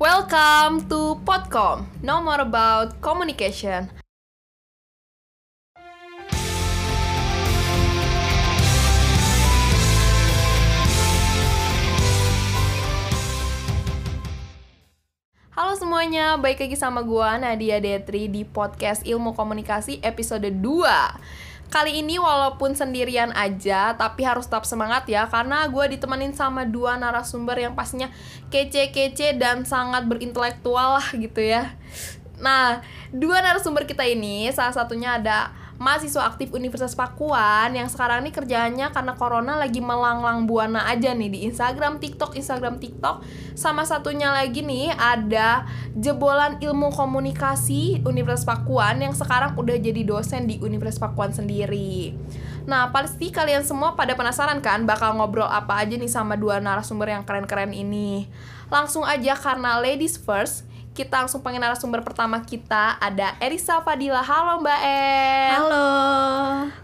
Welcome to Podcom. Know more about communication. Halo semuanya, baik lagi sama gua Nadia Detri di podcast Ilmu Komunikasi episode 2 Kali ini walaupun sendirian aja, tapi harus tetap semangat ya Karena gua ditemenin sama dua narasumber yang pastinya kece-kece dan sangat berintelektual lah gitu ya. Nah, dua narasumber kita ini salah satunya ada mahasiswa aktif Universitas Pakuan yang sekarang ini kerjanya karena corona lagi melanglang buana aja nih di Instagram, TikTok, Instagram, TikTok. Sama satunya lagi nih ada jebolan ilmu komunikasi Universitas Pakuan yang sekarang udah jadi dosen di Universitas Pakuan sendiri. Nah, pasti kalian semua pada penasaran kan bakal ngobrol apa aja nih sama dua narasumber yang keren-keren ini. Langsung aja karena ladies first, kita langsung pengen narasumber pertama kita ada Erisa Fadila. Halo Mbak Er. Halo.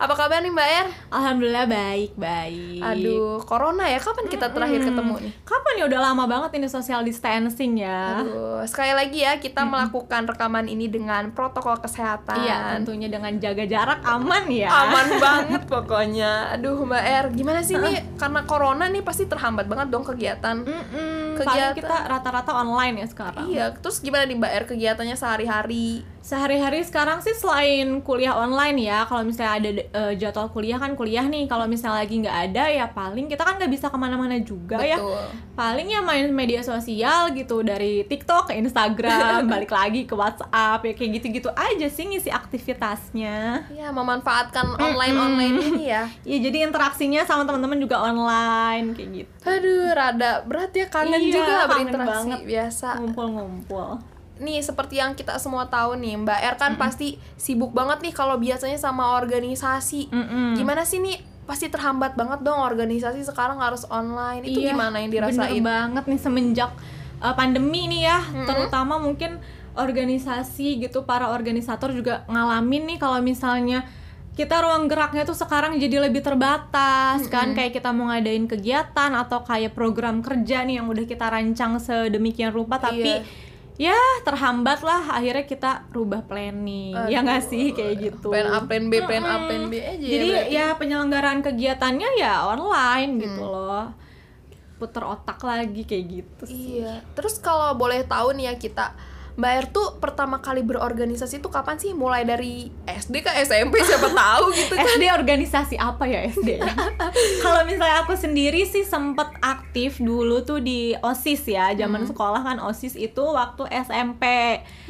Apa kabar nih Mbak Er? Alhamdulillah baik, baik. Aduh, corona ya. Kapan kita terakhir Mm-mm. ketemu nih? Kapan ya udah lama banget ini social distancing ya. Aduh, sekali lagi ya kita melakukan rekaman ini dengan protokol kesehatan. Iya, tentunya dengan jaga jarak aman ya. Aman banget pokoknya. Aduh, Mbak Er, gimana sih nih? Karena corona nih pasti terhambat banget dong kegiatan. Mm-mm, Kegiatan. Paling kita rata-rata online ya sekarang. Iya, terus gimana nih Mbak Er kegiatannya sehari-hari? Sehari-hari sekarang sih selain kuliah online ya, kalau misalnya ada eh, jadwal kuliah kan kuliah nih. Kalau misalnya lagi nggak ada ya paling kita kan nggak bisa ke mana-mana juga ya. Betul. Paling ya main media sosial gitu dari TikTok ke Instagram, balik lagi ke WhatsApp ya kayak gitu-gitu aja sih ngisi aktivitasnya. Ya, memanfaatkan online-online ini ya. Ya jadi interaksinya sama teman-teman juga online kayak gitu. Aduh, rada berat ya kangen Iya, juga kangen berinteraksi banget. biasa. Ngumpul-ngumpul. Nih seperti yang kita semua tahu nih, Mbak Er kan pasti sibuk banget nih kalau biasanya sama organisasi. Mm-mm. Gimana sih nih? Pasti terhambat banget dong organisasi sekarang harus online. Itu Iya, gimana yang dirasain? Bener banget nih semenjak uh, pandemi nih ya, terutama mungkin organisasi gitu para organisator juga ngalamin nih kalau misalnya kita ruang geraknya tuh sekarang jadi lebih terbatas kan kayak kita mau ngadain kegiatan atau kayak program kerja nih yang udah kita rancang sedemikian rupa tapi ya terhambat lah akhirnya kita rubah planning. Ya nggak sih? Kayak gitu. Plan A, plan B, plan A, plan B aja ya jadi berarti. ya penyelenggaraan kegiatannya ya online gitu loh. Puter otak lagi kayak gitu sih. Iya. Terus kalau boleh tahu nih ya kita Mbak Er tuh pertama kali berorganisasi tuh kapan sih? Mulai dari SD ke SMP siapa tahu gitu kan. SD organisasi apa ya SD? Kalau misalnya aku sendiri sih sempet aktif dulu tuh di OSIS ya, zaman sekolah kan OSIS itu waktu SMP.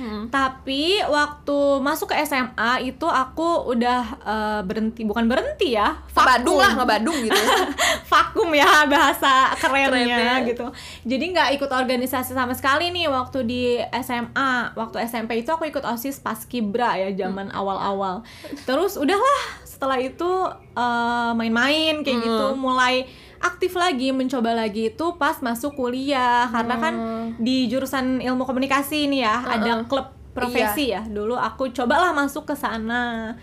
Hmm. Tapi waktu masuk ke SMA itu aku udah eh, berhenti, bukan berhenti ya, vakum. lah, ngebadung gitu. vakum ya bahasa kerennya Kerennya. gitu. Jadi nggak ikut organisasi sama sekali nih waktu di SMA. Waktu SMP itu aku ikut OSIS Paskibra ya zaman awal-awal. Terus udahlah setelah itu eh, main-main kayak gitu, mulai aktif lagi mencoba lagi itu pas masuk kuliah karena kan di jurusan ilmu komunikasi ini ya ada klub profesi ya. Dulu aku cobalah masuk ke sana.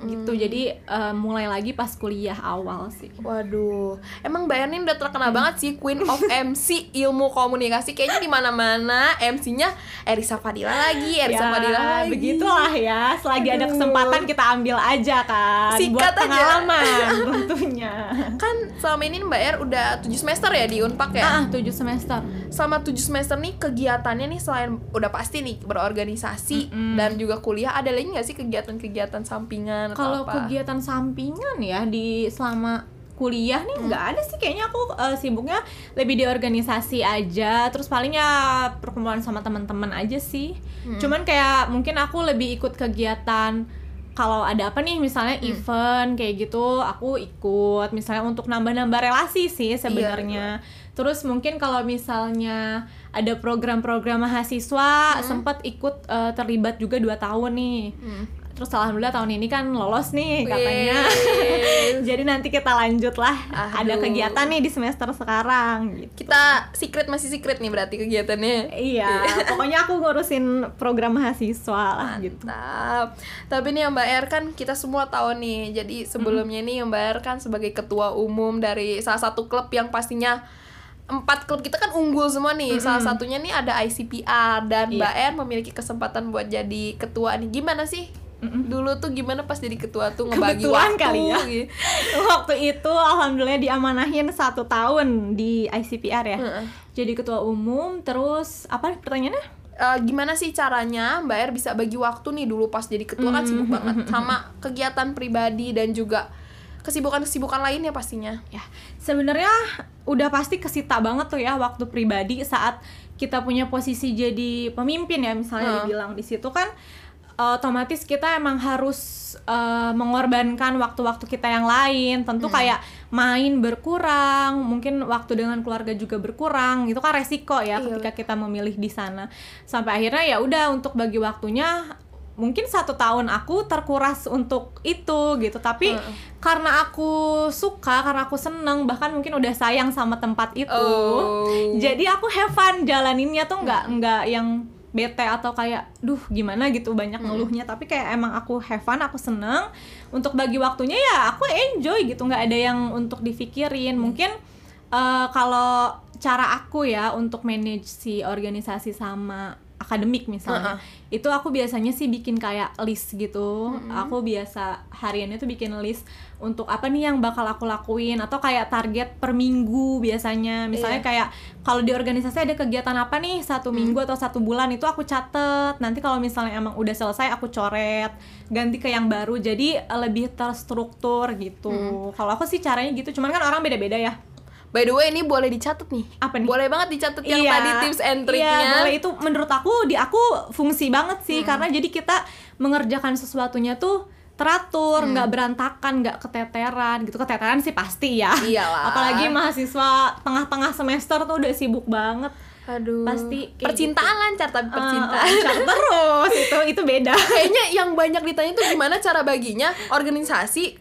Gitu. Jadi eh, mulai lagi pas kuliah awal sih. Waduh, emang Mbak Erni udah terkenal banget sih Queen of MC ilmu komunikasi. Kayaknya di mana-mana MC-nya Erisa Fadila lagi, Erisa Fadila lagi. Ya, begitulah ya. Selagi ada Aduh. kesempatan kita ambil aja kan. Sikat buat aja. pengalaman tentunya. Kan selama ini Mbak Er udah 7 semester ya di Unpak ya? Ah, 7 semester. Selama 7 semester nih kegiatannya nih selain udah pasti nih berorganisasi dan juga kuliah, ada lagi nggak sih kegiatan-kegiatan sampingan atau Kalau kegiatan sampingan ya di selama kuliah nih nggak ada sih. Kayaknya aku eh, sibuknya lebih di organisasi aja. Terus paling ya perkumpulan sama teman-teman aja sih. Cuman kayak mungkin aku lebih ikut kegiatan kalau ada apa nih misalnya event kayak gitu aku ikut. Misalnya untuk nambah-nambah relasi sih sebenarnya terus mungkin kalau misalnya ada program-program mahasiswa sempat ikut eh, terlibat juga dua tahun nih Hmm. terus alhamdulillah tahun ini kan lolos nih katanya jadi nanti kita lanjut lah ada Aduh. kegiatan nih di semester sekarang gitu. Kita secret masih secret nih berarti kegiatannya. iya pokoknya aku ngurusin program mahasiswa lah gitu Mantap. Tapi nih Mbak Er kan kita semua tahu nih. Jadi sebelumnya nih Mbak Er kan sebagai ketua umum dari salah satu klub yang pastinya empat klub kita kan unggul semua nih. Salah satunya nih ada ICPR dan Iya. Mbak memiliki kesempatan buat jadi ketua nih. Gimana sih? Dulu tuh gimana pas jadi ketua tuh ngebagi Kebetulan waktu kali ya. gitu. waktu itu alhamdulillah diamanahin satu tahun di ICPR ya Heeh. jadi ketua umum terus apa pertanyaannya Eh, gimana sih caranya Mbak Er bisa bagi waktu nih dulu pas jadi ketua kan sibuk banget sama kegiatan pribadi dan juga kesibukan-kesibukan lainnya pastinya. ya sebenarnya udah pasti kesita banget tuh ya waktu pribadi saat kita punya posisi jadi pemimpin ya misalnya Heeh. dibilang di situ kan eh, otomatis kita emang harus eh, mengorbankan waktu-waktu kita yang lain tentu kayak main berkurang mungkin waktu dengan keluarga juga berkurang itu kan resiko ya Iya. ketika kita memilih di sana sampai akhirnya ya udah untuk bagi waktunya mungkin satu tahun aku terkuras untuk itu gitu. Tapi Heeh. karena aku suka karena aku seneng bahkan mungkin udah sayang sama tempat itu Oh. jadi aku have fun jalaninnya tuh nggak nggak yang bete atau kayak duh gimana? gitu banyak ngeluhnya. Tapi kayak emang aku have fun aku seneng. Untuk bagi waktunya ya aku enjoy gitu nggak ada yang untuk dipikirin. Mungkin eh, kalau cara aku ya untuk manage si organisasi sama akademik misalnya. Itu aku biasanya sih bikin kayak list gitu. Aku biasa hariannya tuh bikin list untuk apa nih yang bakal aku lakuin atau kayak target per minggu biasanya. Misalnya Iya. kayak kalau di organisasi ada kegiatan apa nih? Satu minggu atau satu bulan itu aku catet. Nanti kalau misalnya emang udah selesai aku coret ganti ke yang baru. Jadi lebih terstruktur gitu. Kalau aku sih caranya gitu. Cuman kan orang beda-beda ya By the way ini boleh dicatat nih. Apa nih? Boleh banget dicatat yang Iya, tadi tips and Iya, triknya. boleh itu menurut aku di aku fungsi banget sih karena jadi kita mengerjakan sesuatunya tuh teratur, nggak berantakan, nggak keteteran gitu. Keteteran sih pasti ya. Iyalah. Apalagi mahasiswa tengah-tengah semester tuh udah sibuk banget. Aduh. Pasti kayak percintaan lancar tapi percintaan. Eh, lancar terus itu itu beda. Kayaknya yang banyak ditanya tuh gimana cara baginya organisasi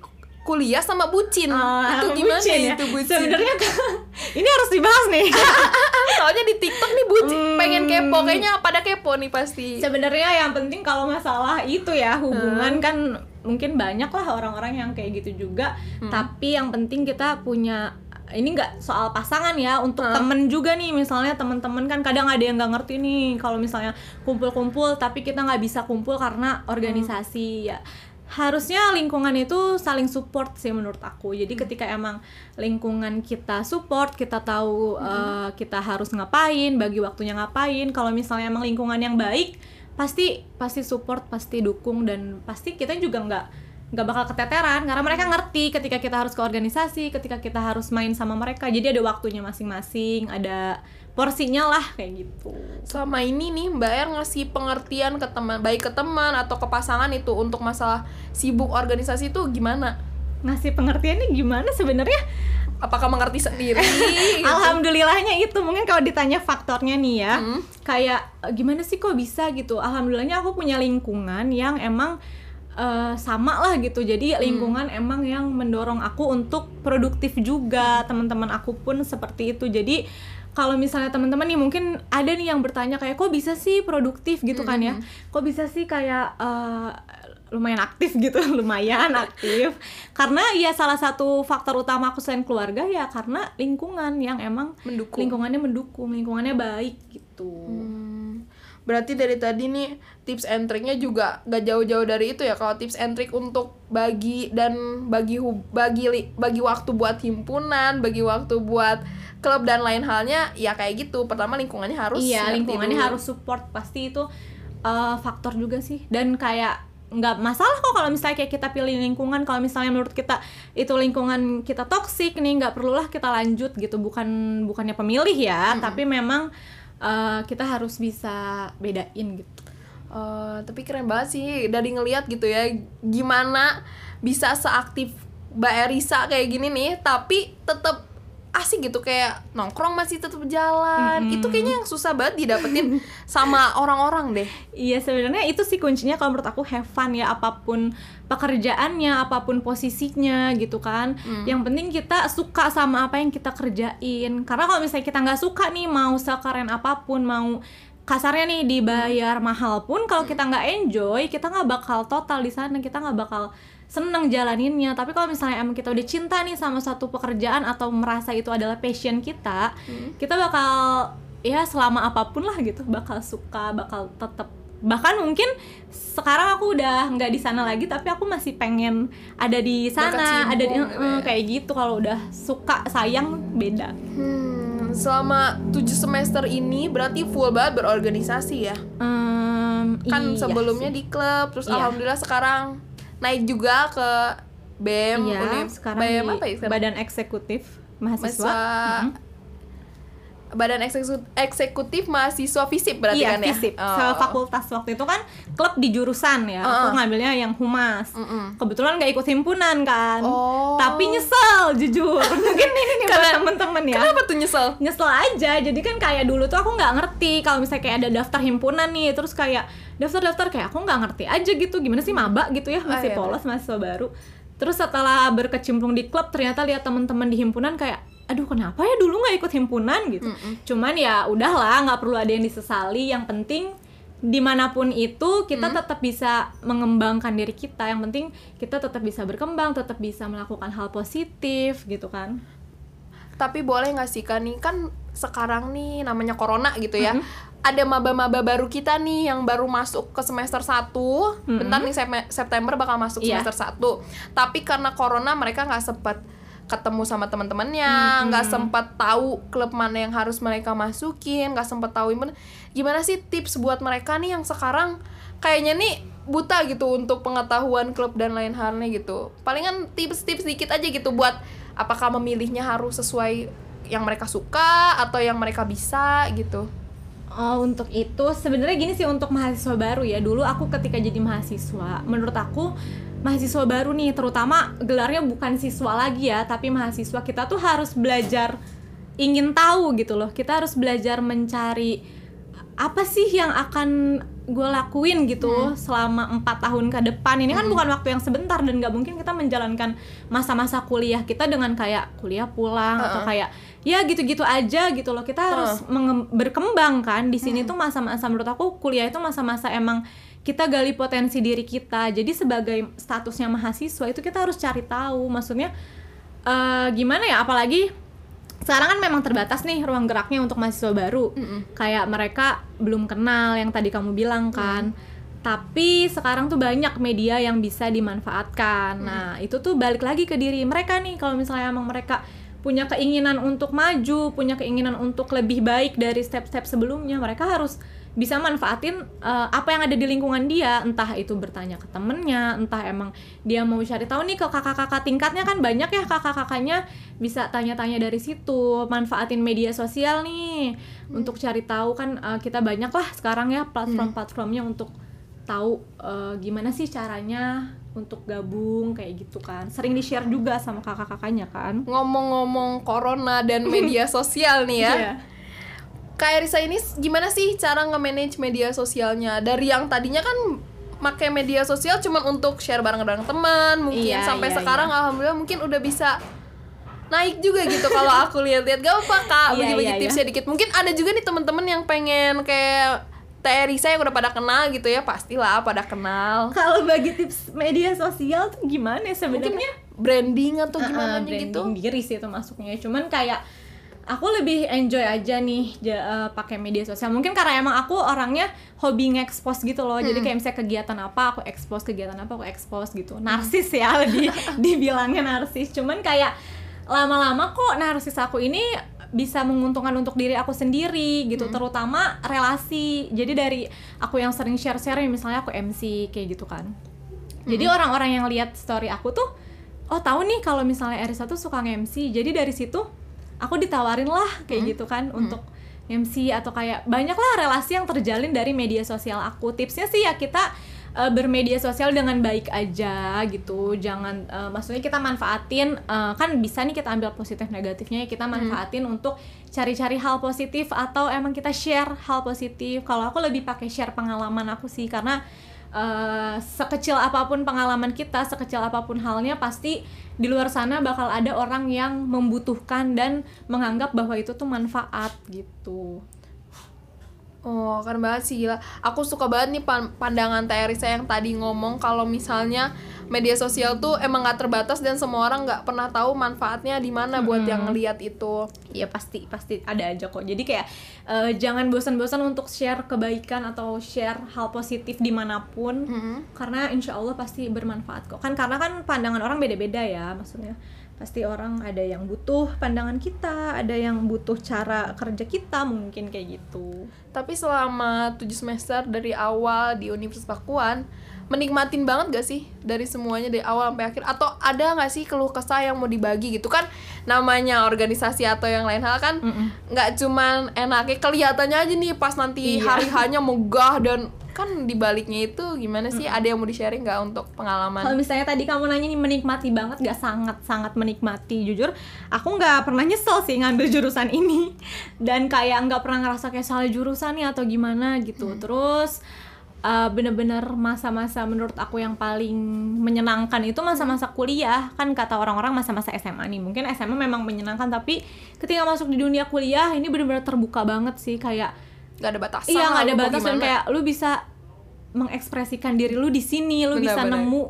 kuliah sama bucin. Ah, itu gimana bucin ya? itu bucin? Sebenarnya ini harus dibahas nih. soalnya di TikTok nih bucin, Hmm. pengen kepo, kayaknya pada kepo nih pasti. Sebenarnya yang penting kalau masalah itu ya hubungan kan mungkin banyak lah orang-orang yang kayak gitu juga. Tapi yang penting kita punya ini nggak soal pasangan ya untuk temen juga nih misalnya temen-temen kan kadang ada yang nggak ngerti nih kalau misalnya kumpul-kumpul tapi kita nggak bisa kumpul karena organisasi ya harusnya lingkungan itu saling support sih menurut aku. Jadi ketika emang lingkungan kita support kita tahu eh, kita harus ngapain bagi waktunya ngapain kalau misalnya emang lingkungan yang baik pasti pasti support pasti dukung dan pasti kita juga nggak nggak bakal keteteran. Karena mereka ngerti ketika kita harus ke organisasi ketika kita harus main sama mereka. Jadi ada waktunya masing-masing ada porsinya lah kayak gitu Selama ini nih Mbak Er ngasih pengertian ke teman, baik ke teman atau ke pasangan itu untuk masalah sibuk organisasi itu gimana? ngasih pengertiannya gimana sebenarnya Apakah mengerti sendiri? gitu? Alhamdulillahnya itu mungkin kalau ditanya faktornya nih ya Hmm. kayak e, gimana sih kok bisa gitu Alhamdulillahnya aku punya lingkungan yang emang eh, sama lah gitu jadi lingkungan emang yang mendorong aku untuk produktif juga teman-teman aku pun seperti itu jadi kalau misalnya teman-teman nih mungkin ada nih yang bertanya kayak kok bisa sih produktif? gitu kan ya. Kok bisa sih kayak eh, lumayan aktif gitu lumayan aktif. Karena ya salah satu faktor utama aku selain keluarga ya karena lingkungan yang emang Mendukung. lingkungannya mendukung lingkungannya baik gitu. Hmm, berarti dari tadi nih tips and triknya juga gak jauh-jauh dari itu ya kalau tips and trick untuk bagi dan bagi bagi bagi waktu buat himpunan bagi waktu buat klub dan lain halnya ya kayak gitu. Pertama lingkungannya harus iya lingkungannya dulu. harus support. Pasti itu uh, faktor juga sih. Dan kayak nggak masalah kok kalau misalnya kayak kita pilih lingkungan. Kalau misalnya menurut kita itu lingkungan kita toksik nih nggak perlulah kita lanjut gitu. Bukan bukannya pemilih ya tapi memang uh, kita harus bisa bedain gitu. Eh, tapi keren banget sih dari ngelihat gitu ya gimana bisa seaktif Mbak Erisa kayak gini nih. Tapi tetap asik gitu kayak nongkrong masih tetap jalan. Itu kayaknya yang susah banget didapetin sama orang-orang deh. Iya sebenarnya itu sih kuncinya kalau menurut aku have fun ya apa pun pekerjaannya apa pun posisinya gitu kan. Yang penting kita suka sama apa yang kita kerjain. Karena kalau misalnya kita nggak suka nih mau sekeren apa pun mau kasarnya nih dibayar mahal pun kalau kita nggak enjoy kita nggak bakal total di sana kita nggak bakal seneng jalaninnya tapi kalau misalnya emang kita udah cinta nih sama satu pekerjaan atau merasa itu adalah passion kita kita bakal ya selama apa pun lah gitu bakal suka bakal tetap bahkan mungkin sekarang aku udah nggak di sana lagi tapi aku masih pengen ada di sana ada di ya. kayak gitu kalau udah suka sayang beda Hmm, selama 7 semester ini berarti full banget berorganisasi ya. Em, Kan iya sebelumnya sih. di klub, terus Iya. alhamdulillah sekarang naik juga ke BEM, iya Univ- sekarang BEM apa ya sekarang? badan eksekutif mahasiswa, Mahasiswa- Mm. Badan eksekutif, eksekutif mahasiswa FISIP berarti iya kan ya? FISIP. Oh. fakultas. Waktu itu kan klub di jurusan ya. Uh-uh. aku ngambilnya yang humas. Mm-mm. kebetulan nggak ikut himpunan kan. Oh. tapi nyesel jujur. Mungkin ini nih buat temen-temen ya. Kenapa tuh nyesel? nyesel aja. Jadi kan kayak dulu tuh aku nggak ngerti kalau misalnya kayak ada daftar himpunan nih. Terus kayak daftar-daftar kayak aku nggak ngerti aja gitu. Gimana sih maba gitu ya? Masih iya, polos mahasiswa baru. Terus setelah berkecimpung di klub ternyata lihat teman-teman di himpunan kayak aduh kenapa ya dulu nggak ikut himpunan? Gitu. Cuman ya udahlah nggak perlu ada yang disesali. Yang penting di mana pun itu kita tetap bisa mengembangkan diri kita. Yang penting kita tetap bisa berkembang tetap bisa melakukan hal positif gitu kan. Tapi boleh nggak sih kan nih kan sekarang nih namanya corona gitu ya. Ada maba-maba baru kita nih yang baru masuk ke semester 1 Bentar nih Sep- September bakal masuk Iya. semester 1 Tapi karena corona mereka nggak sempat ketemu sama teman-temannya, nggak sempat tahu klub mana yang harus mereka masukin, nggak sempat tahu gimana. Gimana sih tips buat mereka nih yang sekarang kayaknya nih buta gitu untuk pengetahuan klub dan lain halnya gitu. Palingan tips-tips dikit aja gitu buat apakah memilihnya harus sesuai yang mereka suka atau yang mereka bisa gitu. Oh, untuk itu sebenarnya gini sih untuk mahasiswa baru ya. Dulu aku ketika jadi mahasiswa, menurut aku mahasiswa baru nih, terutama gelarnya bukan siswa lagi ya, tapi mahasiswa. Kita tuh harus belajar ingin tahu gitu loh. Kita harus belajar mencari apa sih yang akan gue lakuin gitu selama empat tahun ke depan. Ini kan bukan waktu yang sebentar dan nggak mungkin kita menjalankan masa-masa kuliah kita dengan kayak kuliah pulang atau kayak ya gitu-gitu aja gitu loh. Kita harus berkembang kan. Di sini tuh masa-masa menurut aku kuliah itu masa-masa emang kita gali potensi diri kita. Jadi sebagai statusnya mahasiswa itu kita harus cari tahu maksudnya eh, gimana ya apalagi sekarang kan memang terbatas nih ruang geraknya untuk mahasiswa baru. Kayak mereka belum kenal yang tadi kamu bilang kan. Tapi sekarang tuh banyak media yang bisa dimanfaatkan. Nah itu tuh balik lagi ke diri mereka nih. Kalau misalnya emang mereka punya keinginan untuk maju punya keinginan untuk lebih baik dari step-step sebelumnya mereka harus bisa manfaatin eh, apa yang ada di lingkungan dia. Entah itu bertanya ke temennya entah emang dia mau cari tahu. Nih ke kakak-kakak tingkatnya kan banyak ya kakak-kakaknya bisa tanya-tanya dari situ. Manfaatin media sosial nih untuk cari tahu kan eh, kita banyak lah sekarang ya platform-platformnya untuk tahu eh, gimana sih caranya untuk gabung kayak gitu kan. Sering di share juga sama kakak-kakaknya kan. Ngomong-ngomong corona dan media sosial nih ya. Iya. Kak Risa ini gimana sih cara nge-manage media sosialnya? Dari yang tadinya kan pakai media sosial cuman untuk share bareng-bareng teman, mungkin Iya, sampai iya, sekarang alhamdulillah mungkin udah bisa naik juga gitu kalau aku lihat-lihat. Gak apa kak. Iya, bagi-bagi iya, tipsnya dikit. Mungkin ada juga nih teman-teman yang pengen kayak Teh Risa yang udah pada kenal gitu ya pastilah pada kenal. Kalau bagi tips media sosial tuh gimana ya sebenarnya branding atau gimana Uh-uh, gitu. branding diri sih itu masuknya. Cuman kayak aku lebih enjoy aja nih eh, pakai media sosial. Mungkin karena emang aku orangnya hobi nge-expose gitu loh. Jadi kayak misalnya kegiatan apa aku expose kegiatan apa aku expose gitu. Narsis ya lebih dibilangnya narsis. Cuman kayak lama-lama kok narsis aku ini bisa menguntungkan untuk diri aku sendiri gitu. Terutama relasi. Jadi dari aku yang sering share-share misalnya aku MC kayak gitu kan. Jadi orang-orang yang lihat story aku tuh oh tahu nih kalau misalnya Erisa tuh suka nge-MC. Jadi dari situ aku ditawarin lah kayak gitu kan untuk MC atau kayak banyak lah relasi yang terjalin dari media sosial aku. Tipsnya sih ya kita eh, bermedia sosial dengan baik aja gitu. Jangan eh, maksudnya kita manfaatin eh, kan bisa nih kita ambil positif negatifnya ya kita manfaatin untuk cari-cari hal positif atau emang kita share hal positif. Kalau aku lebih pakai share pengalaman aku sih karena eh, sekecil apa pun pengalaman kita, sekecil apa pun halnya pasti di luar sana bakal ada orang yang membutuhkan dan menganggap bahwa itu tuh manfaat gitu. Oh, keren banget sih gila. Aku suka banget nih pan- pandangan Teresa yang tadi ngomong kalau misalnya media sosial tuh emang nggak terbatas dan semua orang nggak pernah tahu manfaatnya di mana buat yang ngelihat itu. Iya pasti pasti ada aja kok. Jadi kayak eh, jangan bosan-bosan untuk share kebaikan atau share hal positif di mana pun, Mm-mm. karena insya Allah pasti bermanfaat kok. Kan karena kan pandangan orang beda-beda ya, maksudnya pasti orang ada yang butuh pandangan kita, ada yang butuh cara kerja kita mungkin kayak gitu. Tapi selama 7 semester dari awal di Universitas Pakuan, menikmatin banget gak sih dari semuanya dari awal sampai akhir? Atau ada gak sih keluh kesah yang mau dibagi gitu kan? Namanya organisasi atau yang lain hal kan nggak cuman enaknya kelihatannya aja nih pas nanti Iya. hari hanya megah dan kan dibaliknya itu gimana sih? Ada yang mau di sharing nggak untuk Kalau pengalaman? misalnya tadi kamu nanya nih menikmati banget, gak sangat sangat menikmati. Jujur, aku nggak pernah nyesel sih ngambil jurusan ini dan kayak nggak pernah ngerasa kayak salah jurusan nih atau gimana gitu. Terus uh, bener-bener masa-masa menurut aku yang paling menyenangkan itu masa-masa kuliah kan kata orang-orang masa-masa SMA nih mungkin SMA memang menyenangkan tapi ketika masuk di dunia kuliah ini bener-bener terbuka banget sih kayak Gak ada batasan. iya nggak ada batas dan kayak lu bisa mengekspresikan diri lu di sini lu Benar, bisa benar. nemu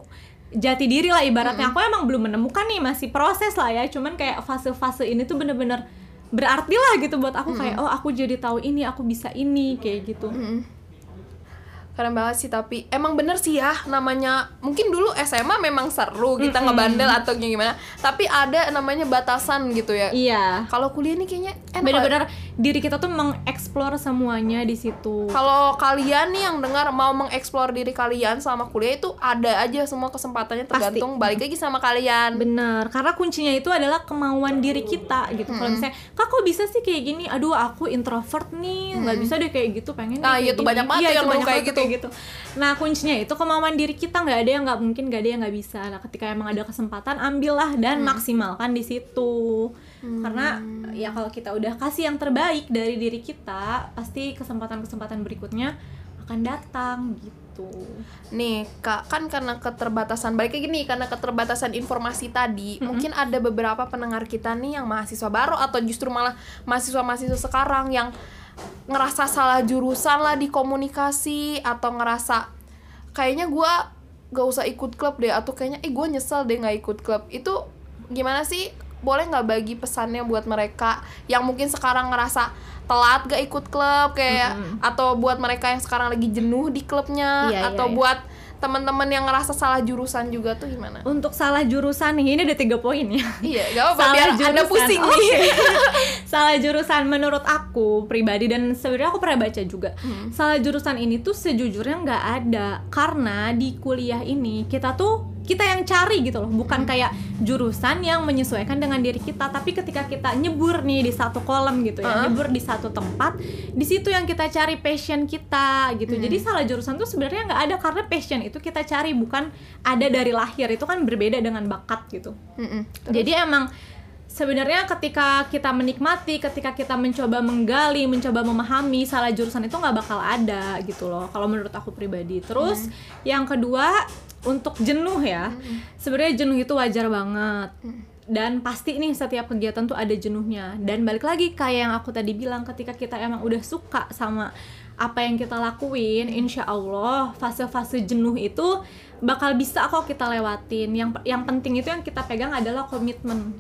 jati diri lah ibaratnya aku emang belum menemukan nih masih proses lah ya cuman kayak fase-fase ini tuh bener-bener berarti lah gitu buat aku kayak oh aku jadi tahu ini aku bisa ini kayak gitu Mm-mm. Keren banget sih tapi emang bener sih ya namanya mungkin dulu SMA memang seru kita ngebandel atau gimana tapi ada namanya batasan gitu ya. iya Kalau kuliah nih kayaknya enak. bener-bener diri kita tuh mengeksplor semuanya di situ Kalau kalian nih yang dengar mau mengeksplor diri kalian selama kuliah itu ada aja semua kesempatannya Pasti. tergantung balik lagi sama kalian. Bener, karena kuncinya itu adalah kemauan diri kita gitu. Kalau misalnya, kak kok bisa sih kayak gini? Aduh, aku introvert nih, nggak bisa deh kayak gitu. Pengen Nah, iya kayak tuh gini. banyak banget Iya, itu yang mau banyak kayak gitu. Kayak gitu. Nah, kuncinya itu kemauan diri kita nggak ada yang nggak mungkin, nggak ada yang nggak bisa. Nah, ketika emang ada kesempatan, ambillah dan maksimalkan di situ. Karena ya kalau kita udah kasih yang terbaik dari diri kita, pasti kesempatan-kesempatan berikutnya akan datang gitu. Nih, Kak, kan karena keterbatasan balik lagi nih karena keterbatasan informasi tadi, mungkin ada beberapa pendengar kita nih yang mahasiswa baru atau justru malah mahasiswa-mahasiswa sekarang yang ngerasa salah jurusan lah di komunikasi atau ngerasa kayaknya gua gak usah ikut klub deh atau kayaknya eh gue nyesel deh nggak ikut klub. Itu gimana sih? Boleh nggak bagi pesannya buat mereka yang mungkin sekarang ngerasa telat gak ikut klub kayak atau buat mereka yang sekarang lagi jenuh di klubnya Iya, iya, atau iya. buat teman-teman yang ngerasa salah jurusan juga tuh gimana? Untuk salah jurusan nih, ini ada tiga poin ya. Iya, gak apa-apa biar anda pusing Oke. nih. salah jurusan menurut aku pribadi dan sebenarnya aku pernah baca juga. Salah jurusan ini tuh sejujurnya nggak ada karena di kuliah ini kita tuh kita yang cari gitu loh, bukan kayak jurusan yang menyesuaikan dengan diri kita. Tapi ketika kita nyebur nih di satu kolom gitu ya, Heeh. nyebur di satu tempat, di situ yang kita cari passion kita gitu. Jadi salah jurusan tuh sebenarnya nggak ada karena passion itu kita cari bukan ada dari lahir itu kan berbeda dengan bakat gitu. Jadi emang sebenarnya ketika kita menikmati, ketika kita mencoba menggali, mencoba memahami salah jurusan itu nggak bakal ada gitu loh. Kalau menurut aku pribadi. Terus yang kedua untuk jenuh ya, sebenarnya jenuh itu wajar banget. Dan pasti nih setiap kegiatan tuh ada jenuhnya. Dan balik lagi kayak yang aku tadi bilang, ketika kita emang udah suka sama apa yang kita lakuin, insya Allah fase-fase jenuh itu bakal bisa kok kita lewatin. Yang yang penting itu yang kita pegang adalah komitmen.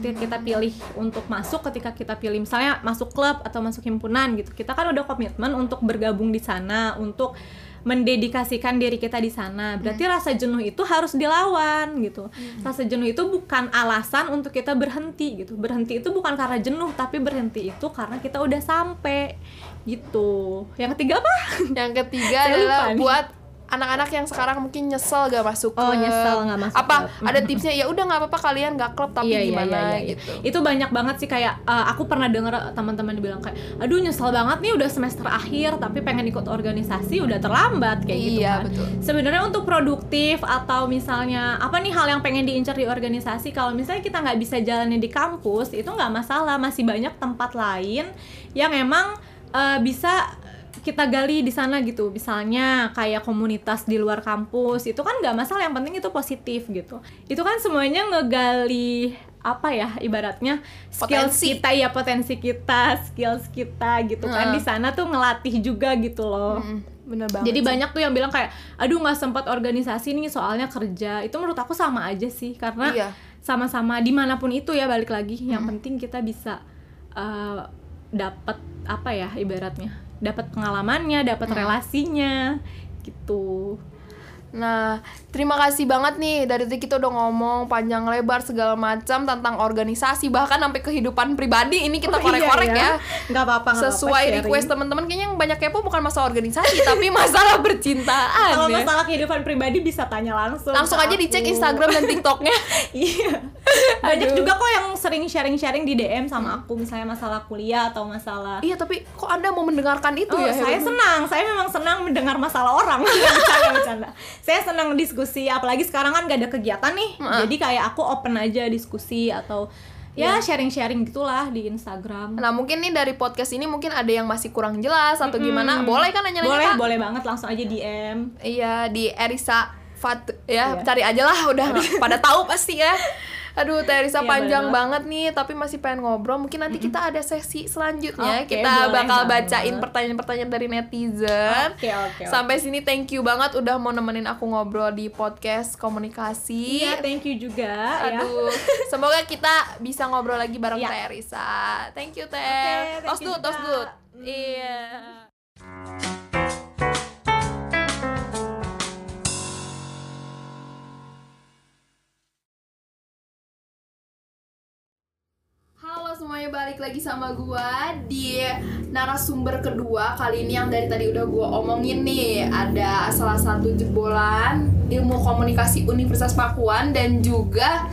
Ketika kita pilih untuk masuk, ketika kita pilih misalnya masuk klub atau masuk himpunan gitu, kita kan udah komitmen untuk bergabung di sana, untuk mendedikasikan diri kita di sana. Berarti rasa jenuh itu harus dilawan gitu. Rasa jenuh itu bukan alasan untuk kita berhenti gitu. Berhenti itu bukan karena jenuh, tapi berhenti itu karena kita udah sampai gitu. Yang ketiga apa? Yang ketiga adalah buat anak-anak yang sekarang mungkin nyesel gak masuk Oh, klub. nyesel nggak masuk Apa klub. ada tipsnya? Ya udah nggak apa-apa kalian nggak klub tapi Iya, iya, gimana iya, iya. gitu. Itu banyak banget sih kayak uh, aku pernah denger teman-teman dibilang kayak aduh nyesel banget nih udah semester akhir tapi pengen ikut organisasi udah terlambat kayak gitu Iya, kan. betul. Sebenarnya untuk produktif atau misalnya apa nih hal yang pengen diincar di organisasi kalau misalnya kita nggak bisa jalanin di kampus itu nggak masalah masih banyak tempat lain yang emang uh, bisa kita gali di sana gitu. Misalnya kayak komunitas di luar kampus itu kan nggak masalah yang penting itu positif gitu. Itu kan semuanya ngegali apa ya ibaratnya skills Potensi. kita ya potensi kita skills kita gitu kan. Di sana tuh ngelatih juga gitu loh. Mm, bener banget jadi sih. banyak tuh yang bilang kayak aduh nggak sempat organisasi nih soalnya kerja. Itu menurut aku sama aja sih karena Iya. sama-sama di mana pun itu ya balik lagi. Yang penting kita bisa uh, dapat apa ya ibaratnya dapat pengalamannya dapat relasinya gitu Nah, terima kasih banget nih dari tadi kita udah ngomong panjang lebar segala macam tentang organisasi bahkan sampai kehidupan pribadi ini kita Oh, iya korek-korek ya. nggak apa-apa nggak Sesuai apa-apa, sharing. request teman-teman kayaknya yang banyak kepo bukan masalah organisasi tapi masalah percintaan kalau ya. masalah kehidupan pribadi bisa tanya langsung Langsung aja aku. dicek Instagram dan TikToknya. iya banyak Aduh. juga kok yang sering sharing-sharing di DM sama aku misalnya masalah kuliah atau masalah iya, tapi kok Anda mau mendengarkan itu Oh, ya? saya senang. Saya memang senang mendengar masalah orang. bercanda, bercanda. Saya senang diskusi, apalagi sekarang kan gak ada kegiatan nih. Jadi kayak aku open aja diskusi atau ya sharing-sharing gitulah di Instagram. Nah, mungkin nih dari podcast ini mungkin ada yang masih kurang jelas atau gimana. Hmm. Boleh kan nanya-nanya, Boleh, Kak? boleh banget langsung aja DM. Iya di Erisa Fat ya Iya. cari aja lah udah pada tahu pasti ya. Aduh Teh Erisa Iya, panjang bener. banget nih tapi masih pengen ngobrol. Mungkin nanti kita ada sesi selanjutnya Oke, kita boleh bakal banget. bacain pertanyaan-pertanyaan dari netizen. Oke, oke. oke. Sampai sini thank you banget udah mau nemenin aku ngobrol di podcast komunikasi. Iya, thank you juga ya. Aduh, semoga kita bisa ngobrol lagi bareng. Teh Erisa. Thank you Teh. Thank tos dud, tos dud. Hmm. Iya. Halo semuanya balik lagi sama gua di narasumber kedua. Kali ini yang dari tadi udah gua omongin nih ada salah satu jebolan ilmu komunikasi Universitas Pakuan dan juga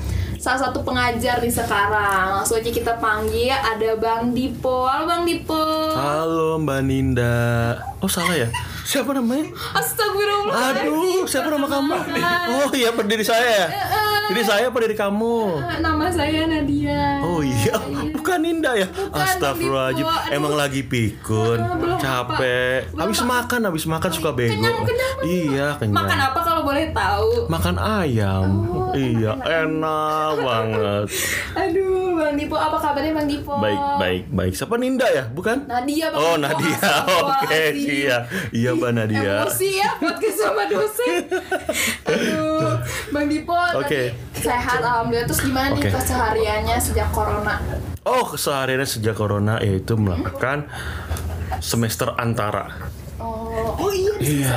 salah satu pengajar nih sekarang langsung aja kita panggil ada Bang Dipo halo Bang Dipo Halo Mbak Ninda. Oh salah ya? Siapa namanya? Astagfirullah Aduh, siapa nama kamu? Oh iya, pendiri saya ya. Ini saya pendiri kamu. nama saya Nadia Oh iya, bukan Ninda ya? Astagfirullahaladzim. Aduh. Emang lagi pikun, belum capek. apa. Habis Belum makan, habis makan suka bego. kenyang, kenyang. Iya, kenyang. makan apa kalau boleh tahu Makan ayam. Oh, iya, enak banget. aduh Bang Dipo apa kabarnya Bang Dipo Baik, baik, baik. Siapa Ninda ya? Bukan? Nadia Bang Oh, Dipo. Nadia. Oke, Astagfirullahaladzim. iya. Iya, Mbak Nadia. Emosi ya podcast sama dosen. Aduh, Bang Dipo Oke. tadi sehat alhamdulillah. Terus gimana nih Oke. kesehariannya sejak corona? Oh, kesehariannya sejak corona yaitu melakukan semester antara. Oh, oh iya. Iya,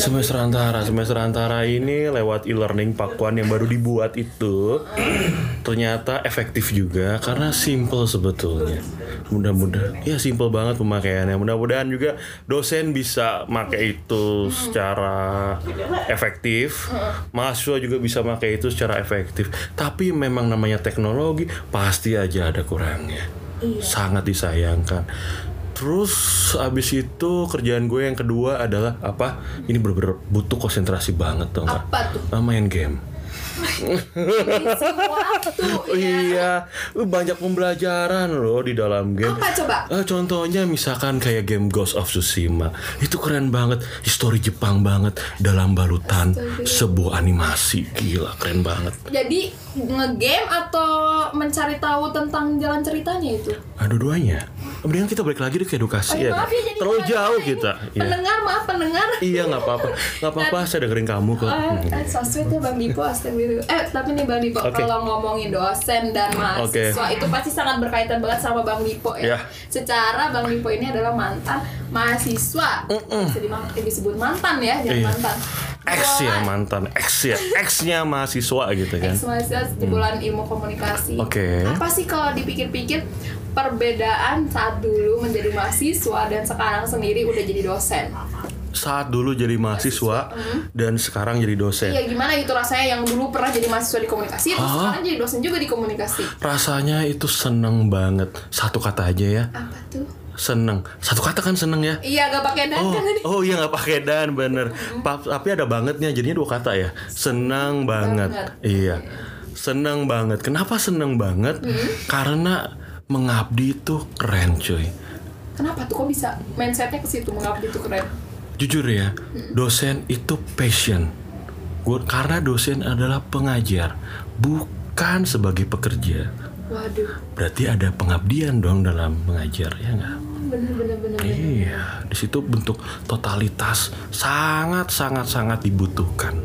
semester antara. Semester antara ini lewat e-learning Pakuan yang baru dibuat itu ternyata efektif juga karena simple sebetulnya. Mudah-mudahan, ya simple banget pemakaiannya. Mudah-mudahan juga dosen bisa pakai itu secara efektif, mahasiswa juga bisa pakai itu secara efektif. Tapi memang namanya teknologi pasti aja ada kurangnya. Sangat disayangkan. Terus abis itu kerjaan gue yang kedua adalah apa? Ini bener-bener butuh konsentrasi banget tuh nggak? Apa tuh? Ah, main game. Waktu Oh, ya. iya, banyak pembelajaran loh di dalam game. Apa coba? Eh, contohnya misalkan kayak game Ghost of Tsushima itu keren banget, histori Jepang banget dalam balutan sebuah animasi gila keren banget. Jadi ngegame atau mencari tahu tentang jalan ceritanya itu? Nah, dua-duanya. Kemudian kita balik lagi deh ke edukasi ya. maaf ya jadi Terlalu jauh ini. kita. Iya. Pendengar maaf pendengar. Iya nggak apa-apa, nggak apa-apa. Saya dengerin kamu kok. Ah, Hmm. eh, so sweet ya Bang Dipo, astagfirullah. Eh, tapi nih Bang Dipo, Oke. kalau ngomongin dosen dan mahasiswa itu pasti sangat berkaitan banget sama Bang Dipo ya. Ya. Secara Bang Dipo ini adalah mantan mahasiswa. Bisa dimang- eh, disebut mantan ya, jangan Iya. mantan. X ya mantan, X ya, X-nya mahasiswa gitu kan. Ex mahasiswa jebolan ilmu komunikasi. Oke. Apa sih kalau dipikir-pikir perbedaan saat dulu menjadi mahasiswa dan sekarang sendiri udah jadi dosen? Saat dulu jadi mahasiswa dan sekarang jadi dosen. Iya gimana gitu rasanya yang dulu pernah jadi mahasiswa di komunikasi terus sekarang jadi dosen juga di komunikasi. Rasanya itu seneng banget. Satu kata aja ya, Apa tuh? Seneng. Satu kata kan seneng ya. Iya gak pakai dan Oh, kan tadi. oh iya nggak pakai dan bener. Pa- tapi ada bangetnya, jadinya dua kata ya. Senang banget. banget. Iya, senang banget. Kenapa senang banget? Hmm. Karena mengabdi itu keren, cuy. Kenapa tuh kok bisa mindsetnya ke situ mengabdi itu keren? Jujur ya, dosen itu passion. Gua, karena dosen adalah pengajar, bukan sebagai pekerja. Waduh, Berarti ada pengabdian dong dalam mengajar, ya nggak? bener-bener bener. Iya, di situ bentuk totalitas sangat sangat sangat dibutuhkan.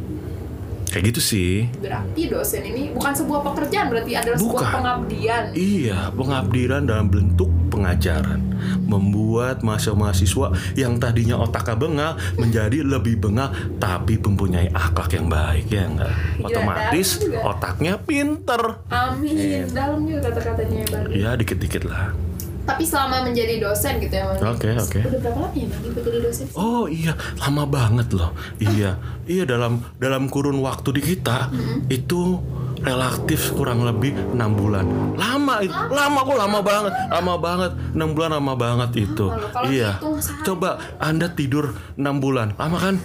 Kayak gitu sih. Berarti dosen ini bukan sebuah pekerjaan, berarti adalah sebuah Bukan. pengabdian. Iya, pengabdian dalam bentuk pengajaran membuat mahasiswa-mahasiswa yang tadinya otaknya bengal menjadi lebih bengal tapi mempunyai akhlak yang baik ya enggak. Otomatis dalam juga. otaknya pinter. Amin. Dalam juga kata-katanya ya, Bang. Ya dikit-dikit lah. Tapi selama menjadi dosen gitu ya. Oke, oke. Udah berapa lama ya, Bang, jadi dosen? Oh iya, lama banget loh. Iya, iya dalam dalam kurun waktu di kita itu relatif kurang lebih enam bulan. Lama itu, lama kok lama banget, lama banget. Enam bulan lama banget itu. Iya. Coba anda tidur enam bulan, lama kan?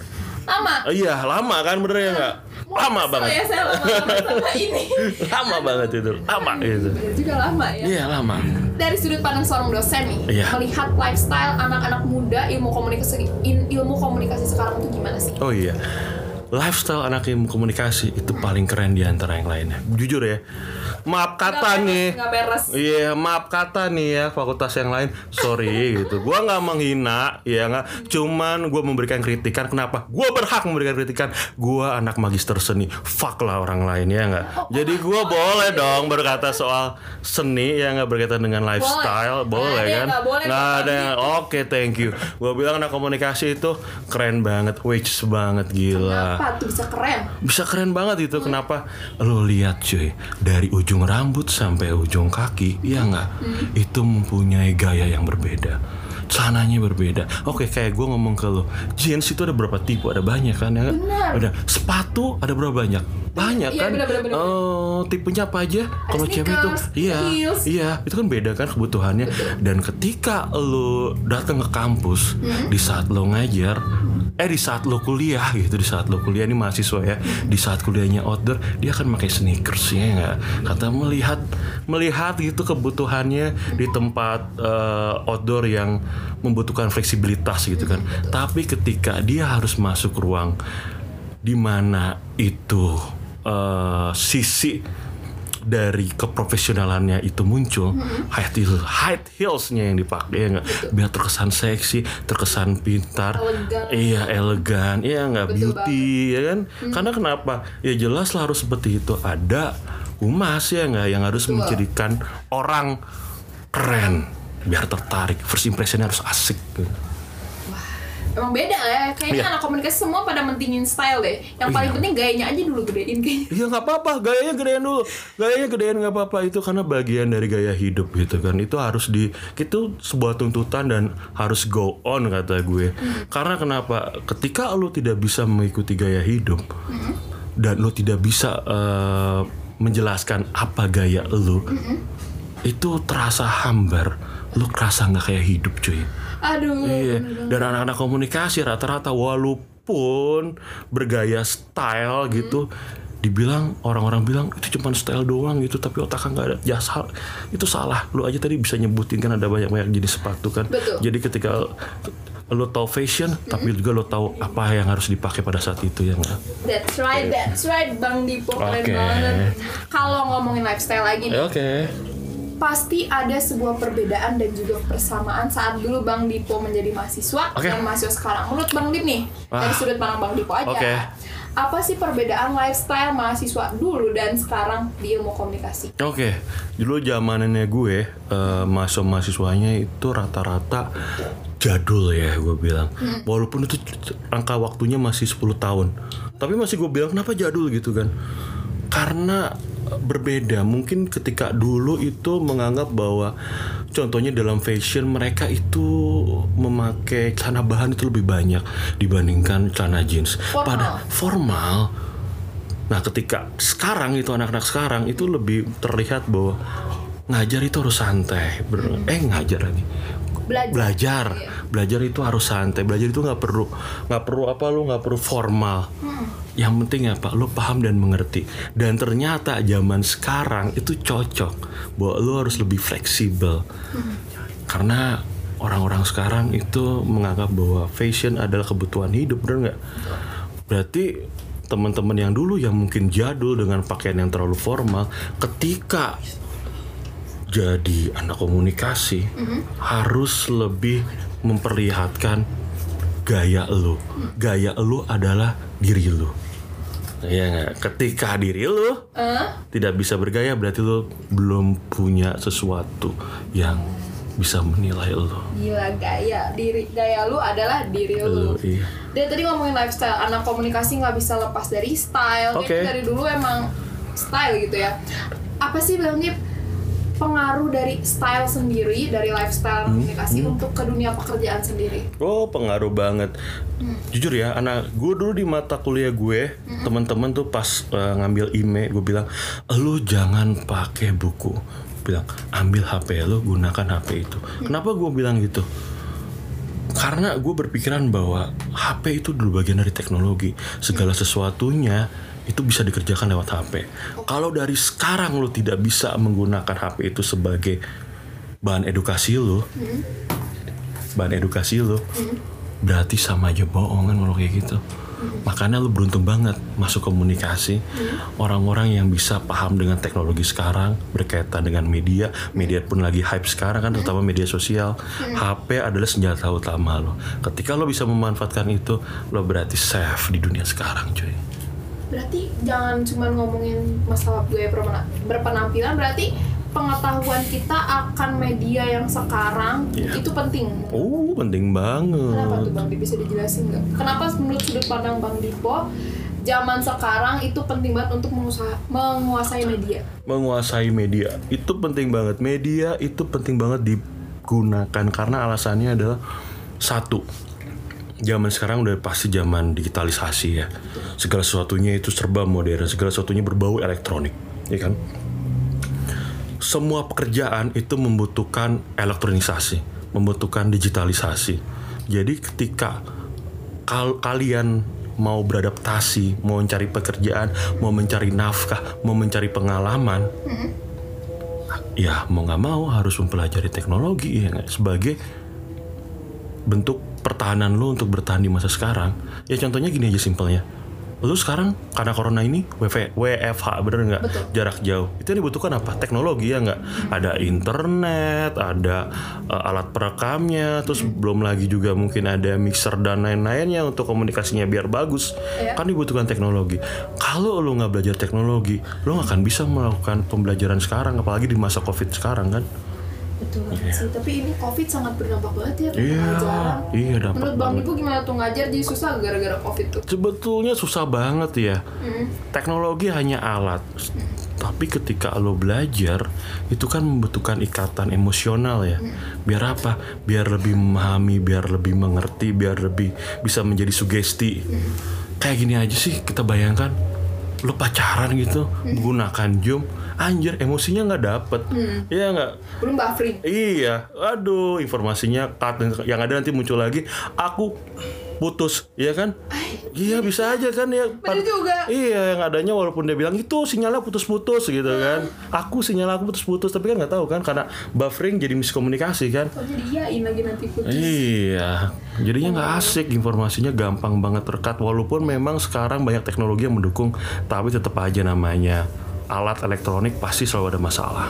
Lama. Iya, lama kan bener ya nggak? Lama banget, ya saya lama ini. lama banget itu, lama itu. Bener juga lama ya. Iya lama. Dari sudut pandang seorang dosen nih, Iya. melihat lifestyle anak-anak muda ilmu komunikasi ilmu komunikasi sekarang tuh gimana sih? Oh iya, lifestyle anak ilmu komunikasi itu paling keren di antara yang lainnya. Jujur ya, maaf kata Nggak nih. Iya, maaf kata nih ya fakultas yang lain. Sorry gitu. Gua nggak menghina, ya nggak. Cuman gua memberikan kritikan. Kenapa? Gua berhak memberikan kritikan. Gua anak magister seni. Fuck lah orang lain ya nggak. Jadi gua boleh dong berkata soal seni ya nggak berkaitan dengan lifestyle. Boleh, yang kan? nggak boleh ada yang. Oke, thank you. Gua bilang anak komunikasi itu keren banget, which banget gila. Kenapa tuh bisa keren? Bisa keren banget itu kenapa lo lihat cuy dari ujung rambut sampai ujung kaki ya nggak? Itu mempunyai gaya yang berbeda celananya berbeda. Oke kayak gue ngomong ke lo jeans itu ada berapa tipe? Ada banyak kan ya kan? Benar. ada sepatu ada berapa banyak? Banyak Iya, kan? oh tipenya apa aja? Kalau cewek itu iya iya itu kan beda kan kebutuhannya. Dan ketika lo datang ke kampus Hmm. di saat lo ngajar eh di saat lo kuliah gitu di saat lo kuliah ini mahasiswa ya di saat kuliahnya outdoor dia akan pakai sneakers ya nggak? Kata melihat melihat gitu kebutuhannya di tempat eh, outdoor yang membutuhkan fleksibilitas gitu kan. Tapi ketika dia harus masuk ruang di mana itu eh, sisi dari keprofesionalannya itu muncul high heel high heelsnya yang dipakai ya biar terkesan seksi terkesan pintar. Elegan. iya elegan. Iya nggak Betul beauty ya kan? Karena kenapa? Ya jelas lah harus seperti itu. Ada humas ya nggak? Yang harus menjadikan orang keren biar tertarik first impressionnya harus asik Emang beda ya, kayaknya Iya. anak komunikasi semua pada mentingin style deh. Yang paling Iya. penting gayanya aja dulu gedein kayaknya. Iya nggak apa-apa, gayanya gedean dulu. Gayanya gedean nggak apa-apa itu karena bagian dari gaya hidup gitu kan. Itu harus di itu sebuah tuntutan dan harus go on kata gue. Karena kenapa? Ketika lo tidak bisa mengikuti gaya hidup dan lo tidak bisa eh, menjelaskan apa gaya lo, itu terasa hambar. Lo kerasa nggak kayak hidup cuy. Aduh. Iya, dan anak-anak komunikasi rata-rata walaupun bergaya style gitu, dibilang orang-orang bilang itu cuma style doang gitu, tapi otaknya nggak ada jasa. Itu salah. Lu aja tadi bisa nyebutin kan ada banyak-banyak jenis sepatu kan. Betul. Jadi ketika lo tahu fashion, tapi juga lo tahu apa yang harus dipakai pada saat itu ya nggak? That's right, that's right, Bang Dipo keren Oke. banget. Kalau ngomongin lifestyle lagi nih, Oke. Pasti ada sebuah perbedaan dan juga persamaan saat dulu Bang Dipo menjadi mahasiswa Oke. dan mahasiswa sekarang. Menurut Bang Dip nih, dari Ah. sudut pandang Bang Dipo aja. Oke. Apa sih perbedaan lifestyle mahasiswa dulu dan sekarang di ilmu komunikasi? Oke, dulu zamanannya gue eh, mahasiswa mahasiswanya itu rata-rata jadul ya gue bilang. Walaupun itu angka waktunya masih 10 tahun. Tapi masih gue bilang kenapa jadul gitu kan? Karena berbeda. Mungkin ketika dulu itu menganggap bahwa contohnya dalam fashion mereka itu memakai celana bahan itu lebih banyak dibandingkan celana jeans. Formal. Pada formal Nah, ketika sekarang itu anak-anak sekarang itu lebih terlihat bahwa ngajar itu harus santai. Ber- eh ngajar lagi. Belajar. Belajar. Iya. Belajar itu harus santai. Belajar itu nggak perlu nggak perlu apa lu nggak perlu formal. Yang penting apa? Lu paham dan mengerti. Dan ternyata zaman sekarang itu cocok bahwa lu harus lebih fleksibel. Karena orang-orang sekarang itu menganggap bahwa fashion adalah kebutuhan hidup, bener nggak? Berarti teman-teman yang dulu yang mungkin jadul dengan pakaian yang terlalu formal, ketika jadi anak komunikasi harus lebih memperlihatkan gaya lo. Gaya lo adalah diri lo. Iya nggak? Ketika diri lo tidak bisa bergaya berarti lo belum punya sesuatu yang bisa menilai lo. Gila gaya diri gaya lu adalah diri lu. Lo, iya. Dan tadi ngomongin lifestyle, anak komunikasi nggak bisa lepas dari style. Oke. Kayaknya dari dulu emang style gitu ya. Apa sih Bang Nip pengaruh dari style sendiri, dari lifestyle Hmm, komunikasi untuk ke dunia pekerjaan sendiri? Oh pengaruh banget. Jujur ya, anak gue dulu di mata kuliah gue, teman-teman tuh pas eh, ngambil IME, gue bilang, lu jangan pakai buku. Bilang, ambil HP lu, gunakan HP itu. Kenapa gue bilang gitu? Karena gue berpikiran bahwa HP itu dulu bagian dari teknologi. Segala sesuatunya itu bisa dikerjakan lewat HP. Kalau dari sekarang lu tidak bisa menggunakan HP itu sebagai bahan edukasi lu, bahan edukasi lu, berarti sama aja bohong kan kalau kayak gitu. Makanya lu beruntung banget masuk komunikasi orang-orang yang bisa paham dengan teknologi sekarang berkaitan dengan media, media pun lagi hype sekarang kan terutama media sosial. HP adalah senjata utama lo. Ketika lo bisa memanfaatkan itu, lo berarti safe di dunia sekarang, cuy. Berarti jangan cuma ngomongin masalah gue berpena- berpenampilan, berarti pengetahuan kita akan media yang sekarang Iya. itu penting. Oh, penting banget. Kenapa tuh Bang Dip bisa dijelasin nggak? Kenapa menurut sudut pandang Bang Dipo zaman sekarang itu penting banget untuk mengusaha- menguasai media? menguasai media itu penting banget media itu penting banget digunakan karena alasannya adalah satu zaman sekarang udah pasti zaman digitalisasi ya. Segala sesuatunya itu serba modern. Segala sesuatunya berbau elektronik ya kan? Semua pekerjaan itu membutuhkan elektronisasi membutuhkan digitalisasi. Jadi ketika kal- kalian mau beradaptasi, mau mencari pekerjaan, mau mencari nafkah, mau mencari pengalaman, ya mau nggak mau harus mempelajari teknologi ya sebagai bentuk pertahanan lo untuk bertahan di masa sekarang. Ya contohnya gini aja simpelnya. Lu sekarang karena corona ini WF, WFH bener nggak? Jarak jauh. Itu yang dibutuhkan apa? Teknologi ya nggak? Ada internet ada uh, alat perekamnya terus belum lagi juga mungkin ada mixer dan lain-lainnya untuk komunikasinya biar bagus. Iya. kan dibutuhkan teknologi. Kalau lu nggak belajar teknologi lu nggak akan bisa melakukan pembelajaran sekarang apalagi di masa covid sekarang kan Betul banget sih. Tapi ini COVID sangat berdampak banget ya ke iya iya dapat Menurut Bang Dipo gimana tuh? Ngajar jadi susah gara-gara COVID tuh? sebetulnya susah banget ya. Teknologi hanya alat. Tapi ketika lo belajar itu kan membutuhkan ikatan emosional ya. Biar apa? Biar lebih memahami biar lebih mengerti biar lebih bisa menjadi sugesti. Kayak gini aja sih kita bayangkan. Lo pacaran gitu menggunakan zoom anjir emosinya nggak dapet Iya nggak Belum buffering. Iya, aduh informasinya cut yang ada nanti muncul lagi. Aku putus, iya kan? Iya bisa aja kan ya. Bener juga. Iya, yang adanya walaupun dia bilang itu sinyalnya putus-putus gitu kan. Aku sinyal aku putus-putus, tapi kan nggak tahu kan karena buffering jadi miskomunikasi kan. Kok jadi iyain lagi nanti putus? Iya, jadinya nggak asik informasinya gampang banget terkat walaupun memang sekarang banyak teknologi yang mendukung, tapi tetap aja namanya alat elektronik pasti selalu ada masalah.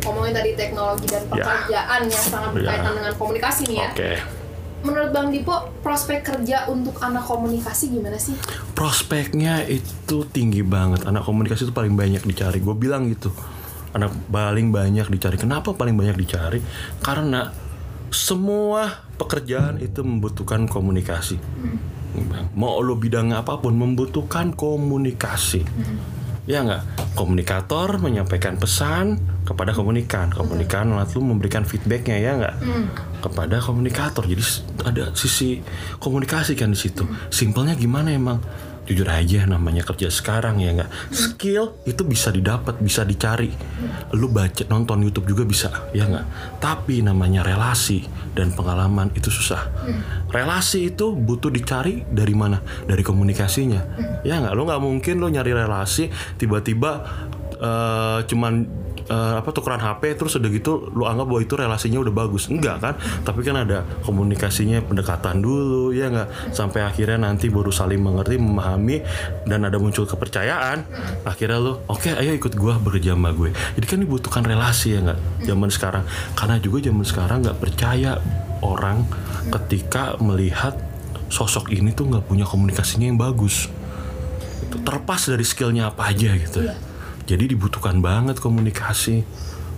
Ngomongin tadi teknologi dan Ya. pekerjaan yang sangat berkaitan dengan komunikasi nih ya. Oke. Menurut Bang Dipo, prospek kerja untuk anak komunikasi gimana sih? prospeknya itu tinggi banget anak komunikasi itu paling banyak dicari gue bilang gitu anak paling banyak dicari kenapa paling banyak dicari karena semua pekerjaan itu membutuhkan komunikasi mau lo bidangnya apa pun membutuhkan komunikasi ya nggak? Komunikator menyampaikan pesan kepada komunikan. Komunikan lalu memberikan feedbacknya ya nggak? Kepada komunikator. Jadi ada sisi komunikasi kan di situ. Simpelnya gimana emang jujur aja namanya kerja sekarang ya nggak? Skill itu bisa didapat bisa dicari. Lu baca nonton YouTube juga bisa ya nggak? Tapi namanya relasi dan pengalaman itu susah. Relasi itu butuh dicari dari mana? Dari komunikasinya. Ya nggak? Lu nggak mungkin lu nyari relasi tiba-tiba eh, cuman eh, apa tukeran HP terus udah gitu lu anggap bahwa itu relasinya udah bagus. Enggak kan? Tapi kan ada komunikasinya pendekatan dulu ya nggak sampai akhirnya nanti baru saling mengerti memahami dan ada muncul kepercayaan. Akhirnya lu oke ayo ikut gua bekerja sama gue. Jadi kan dibutuhkan relasi ya nggak zaman sekarang. Karena juga zaman sekarang nggak percaya orang ketika melihat sosok ini tuh nggak punya komunikasinya yang bagus. Itu terlepas dari skillnya apa aja gitu jadi dibutuhkan banget komunikasi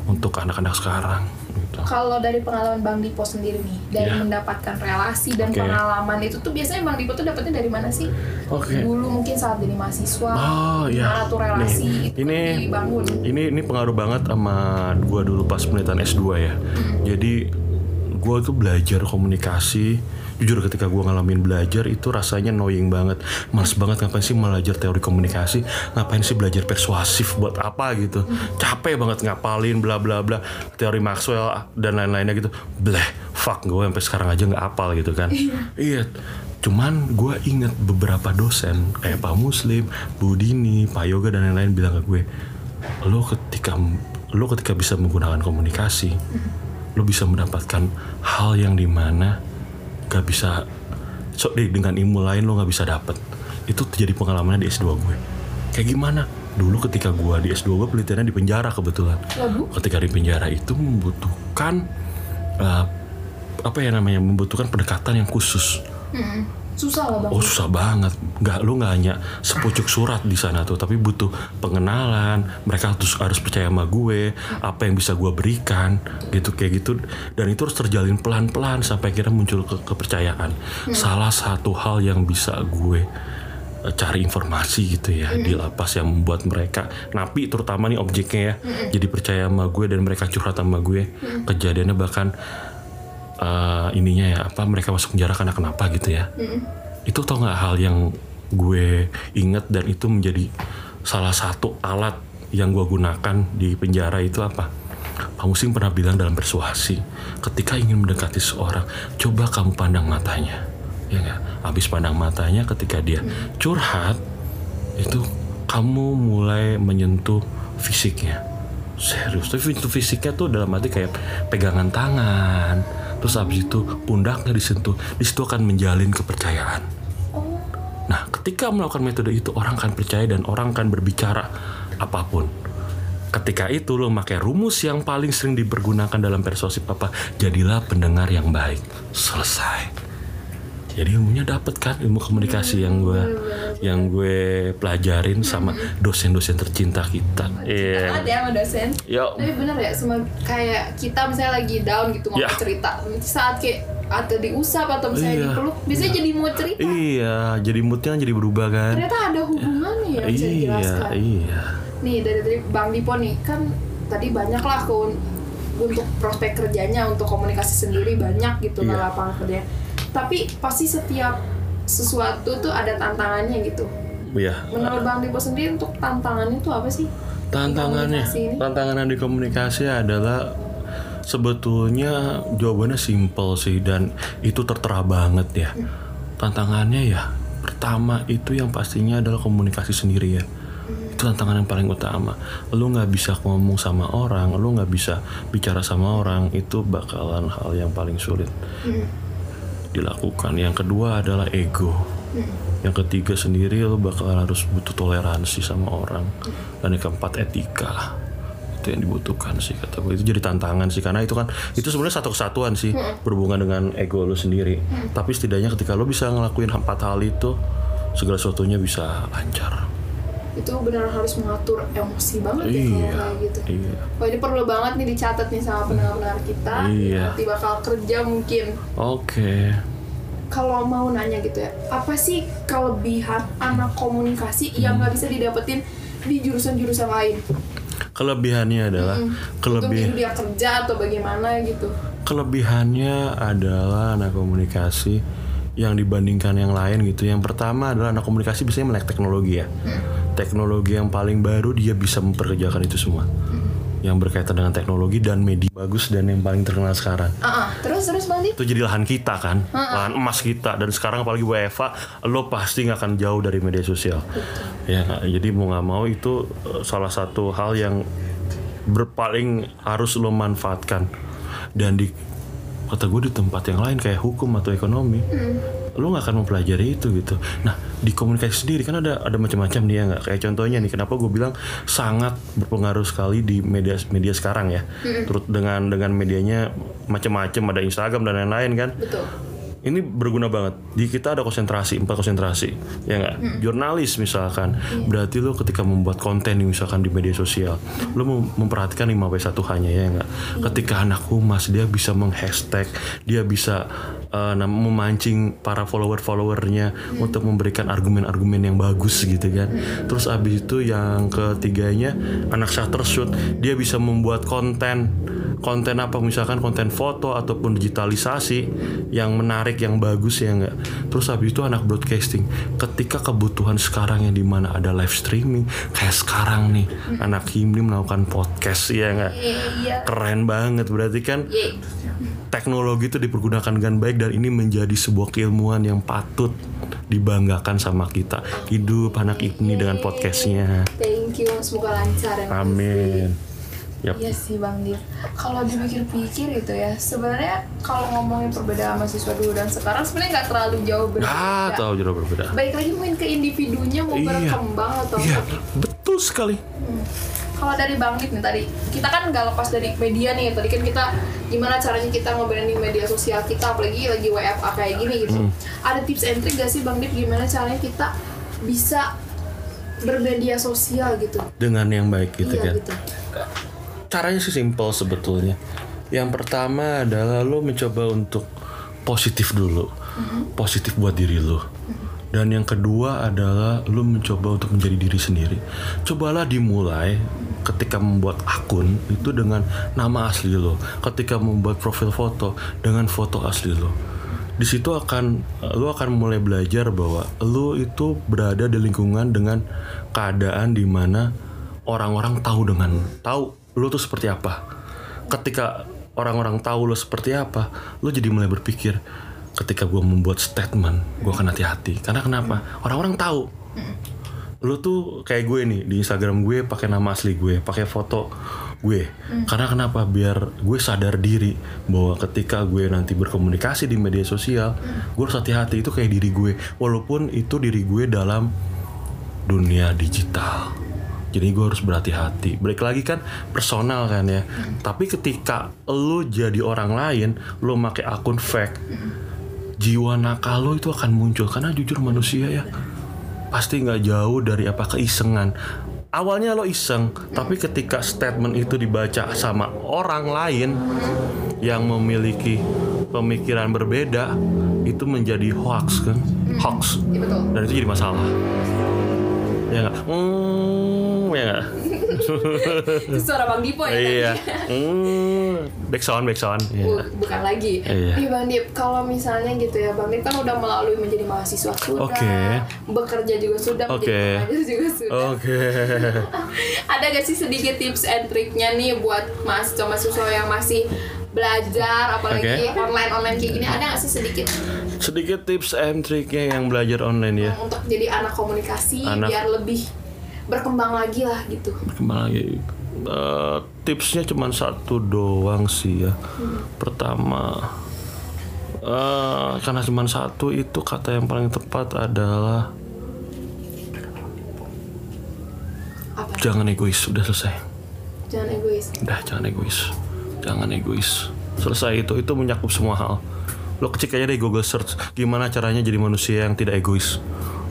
untuk anak-anak sekarang gitu. Kalau dari pengalaman Bang Dipo sendiri nih, dari Iya. mendapatkan relasi dan Oke. pengalaman itu tuh biasanya Bang Dipo tuh dapetnya dari mana sih? Oke. Dulu mungkin saat jadi mahasiswa, Oh ya. tuh relasi Nih, itu ini dibangun? ini ini pengaruh banget sama gua dulu pas penelitian S2 ya. Jadi gua tuh belajar komunikasi. Jujur ketika gua ngalamin belajar itu rasanya annoying banget. Males banget ngapain sih belajar teori komunikasi? Ngapain sih belajar persuasif buat apa gitu? Capek banget ngapalin bla bla bla teori Maxwell dan lain-lainnya gitu. Bleh, fuck gue sampai sekarang aja nggak apal gitu kan. Iya. Cuman gue inget beberapa dosen kayak Pak Muslim, Bu Dini, Pak Yoga dan lain-lain bilang ke gue, lo ketika lo ketika bisa menggunakan komunikasi, lo bisa mendapatkan hal yang di mana gak bisa so, deh, dengan ilmu lain lo gak bisa dapet. Itu terjadi pengalamannya di S2 gue. Kayak gimana? Dulu ketika gue di S2 gue penelitiannya di penjara kebetulan. Waduh. Ketika di penjara itu membutuhkan eh, apa ya namanya membutuhkan pendekatan yang khusus. Mm-mm. Susah lah Bang. Oh susah banget, nggak lu nggak hanya sepucuk surat di sana tuh, tapi butuh pengenalan. Mereka harus harus percaya sama gue, apa yang bisa gue berikan, gitu kayak gitu. Dan itu harus terjalin pelan pelan sampai akhirnya muncul ke kepercayaan. Salah satu hal yang bisa gue eh, cari informasi gitu ya di lapas yang membuat mereka napi terutama nih objeknya ya jadi percaya sama gue dan mereka curhat sama gue kejadiannya bahkan eh, ininya ya apa mereka masuk penjara karena kenapa gitu ya. Itu tau nggak hal yang gue inget dan itu menjadi salah satu alat yang gue gunakan di penjara itu apa? Pak Musim pernah bilang dalam persuasi ketika ingin mendekati seorang coba kamu pandang matanya. Ya nggak? Habis pandang matanya ketika dia curhat itu kamu mulai menyentuh fisiknya. Serius tapi itu fisiknya tuh dalam arti kayak pegangan tangan terus habis itu pundaknya disentuh di situ akan menjalin kepercayaan. Nah ketika melakukan metode itu orang akan percaya dan orang akan berbicara apa pun. Ketika itu lo pakai rumus yang paling sering dipergunakan dalam persuasif apa? Jadilah pendengar yang baik. Selesai jadi ilmunya dapet kan ilmu komunikasi yang gue yang gue pelajarin sama dosen-dosen tercinta kita iya Banget ya sama dosen. Yo. Tapi bener ya, semua kayak kita misalnya lagi down gitu mau Ya. cerita, saat kayak atau diusap atau misalnya Iya. dipeluk, biasanya jadi mau cerita. Iya, jadi moodnya kan jadi berubah kan? Ternyata ada hubungannya ya bisa iya, dijelaskan. iya. Nih dari, dari Bang Dipo nih kan tadi banyak lah keun- untuk prospek kerjanya untuk komunikasi sendiri banyak gitu Iya. nah lapangan kerja. Tapi pasti setiap sesuatu tuh ada tantangannya gitu. Iya. Menurut Bang Dipo sendiri untuk tantangannya itu apa sih? Tantangannya, Di tantangan di komunikasi adalah sebetulnya jawabannya simple sih dan itu tertera banget ya. Tantangannya ya pertama itu yang pastinya adalah komunikasi sendiri ya. Itu tantangan yang paling utama. Lu nggak bisa ngomong sama orang, lu nggak bisa bicara sama orang, itu bakalan hal yang paling sulit dilakukan. Yang kedua adalah ego. Yang ketiga sendiri lo bakal harus butuh toleransi sama orang. Dan yang keempat etika. Itu yang dibutuhkan sih kata gue. Itu jadi tantangan sih karena itu kan itu sebenarnya satu kesatuan sih berhubungan dengan ego lo sendiri. Tapi setidaknya ketika lo bisa ngelakuin empat hal itu segala sesuatunya bisa lancar. Itu benar harus mengatur emosi banget ya Iya. kalau kayak gitu. Iya. Wah ini perlu banget nih dicatat nih sama pendengar-pendengar kita. Iya. Nanti bakal kerja mungkin. Oke. Kalau mau nanya gitu ya, apa sih kelebihan anak komunikasi yang Hmm. nggak bisa didapetin di jurusan-jurusan lain? Kelebihannya adalah Untuk kelebih dia kerja atau bagaimana gitu? Kelebihannya adalah anak komunikasi yang dibandingkan yang lain gitu. Yang pertama adalah anak komunikasi biasanya melek teknologi ya. Teknologi yang paling baru dia bisa memperkerjakan itu semua. Yang berkaitan dengan teknologi dan media bagus dan yang paling terkenal sekarang. Ah. terus terus Bang? Itu jadi lahan kita kan, lahan emas kita dan sekarang apalagi WFA, lo pasti nggak akan jauh dari media sosial. Ya, nggak? jadi mau nggak mau itu eh, salah satu hal yang berpaling harus lo manfaatkan dan di kata gue di tempat yang lain kayak hukum atau ekonomi lo nggak akan mempelajari itu gitu. Nah di komunikasi sendiri kan ada ada macam-macam nih ya nggak? Kayak contohnya nih kenapa gue bilang sangat berpengaruh sekali di media media sekarang ya. Terus dengan dengan medianya macam-macam ada Instagram dan lain-lain kan? Betul. Ini berguna banget. Di kita ada konsentrasi empat konsentrasi ya nggak? Jurnalis misalkan. Berarti lo ketika membuat konten misalkan di media sosial lo mem- memperhatikan 5 w 1 hanya ya nggak? Ketika anak humas dia bisa menghashtag dia bisa nam- memancing para follower followernya untuk memberikan argumen-argumen yang bagus gitu kan. Terus abis itu yang ketiganya anak shutter shoot dia bisa membuat konten konten apa? Misalkan konten foto ataupun digitalisasi yang menarik yang bagus ya enggak terus habis itu anak broadcasting ketika kebutuhan sekarang yang di mana ada live streaming kayak sekarang nih anak himni melakukan podcast ya enggak Iya, iya. keren banget berarti kan. Yeay. teknologi itu dipergunakan dengan baik dan ini menjadi sebuah keilmuan yang patut dibanggakan sama kita hidup anak himni dengan podcastnya Thank you, semoga lancar ya. Amin Yap. Iya sih Bang Dir. Kalau dipikir-pikir itu ya, sebenarnya kalau ngomongin perbedaan mahasiswa dulu dan sekarang sebenarnya nggak terlalu jauh berbeda. ah tahu jauh berbeda Baik lagi mungkin ke individunya mau Iya. berkembang atau iya apa. betul sekali Kalau dari Bang Dit nih tadi, kita kan nggak lepas dari media nih. Tadi kan kita gimana caranya kita ngebranding media sosial kita, apalagi lagi WFA kayak gini gitu. Hmm. Ada tips and trick gak sih Bang Dit gimana caranya kita bisa bermedia sosial gitu? dengan yang baik gitu iya kan gitu. caranya sih simple sebetulnya yang pertama adalah lo mencoba untuk positif dulu positif buat diri lo dan yang kedua adalah lo mencoba untuk menjadi diri sendiri. Cobalah dimulai ketika membuat akun itu dengan nama asli lo ketika membuat profil foto dengan foto asli lo. Di situ akan lo akan mulai belajar bahwa lo itu berada di lingkungan dengan keadaan di mana orang-orang tahu dengan tahu lo tuh seperti apa. Ketika orang-orang tahu lo seperti apa lo jadi mulai berpikir ketika gue membuat statement gue akan hati-hati. Karena kenapa? Orang-orang tahu. Lu tuh kayak gue nih di Instagram gue pakai nama asli gue pakai foto gue. Karena kenapa? Biar gue sadar diri bahwa ketika gue nanti berkomunikasi di media sosial gue harus hati-hati. Itu kayak diri gue. Walaupun itu diri gue dalam dunia digital. Jadi gue harus berhati-hati. Balik lagi kan personal kan ya. Tapi ketika lu jadi orang lain lu pakai akun fake jiwa nakal lo itu akan muncul. Karena jujur manusia ya pasti nggak jauh dari apa keisengan. Awalnya lo iseng tapi ketika statement itu dibaca sama orang lain yang memiliki pemikiran berbeda itu menjadi hoax kan? Hoax. Iya dan itu jadi masalah. Ya nggak? Hmm, ya nggak Itu suara Bang Dipo ya tadi? iya hmm, back sound back sound. Bu- bukan lagi. Iya. Nih Bang Dip, kalau misalnya gitu ya, Bang Dip kan udah melalui menjadi mahasiswa sudah, Oke. bekerja juga sudah, Oke. menjadi juga sudah. oke Ada gak sih sedikit tips and triknya nih buat mahasiswa-mahasiswa yang masih belajar, apalagi Oke. online-online kayak gini, ada gak sih sedikit sedikit tips and triknya yang belajar online ya untuk jadi anak komunikasi Anak- biar lebih berkembang lagi lah gitu. berkembang lagi. Eh, tipsnya cuma satu doang sih ya. Pertama eh, karena cuma satu itu kata yang paling tepat adalah Apa? jangan egois udah selesai. Jangan egois. udah jangan egois. Jangan egois. Selesai itu itu menyakup semua hal. Lo kecil aja deh Google search gimana caranya jadi manusia yang tidak egois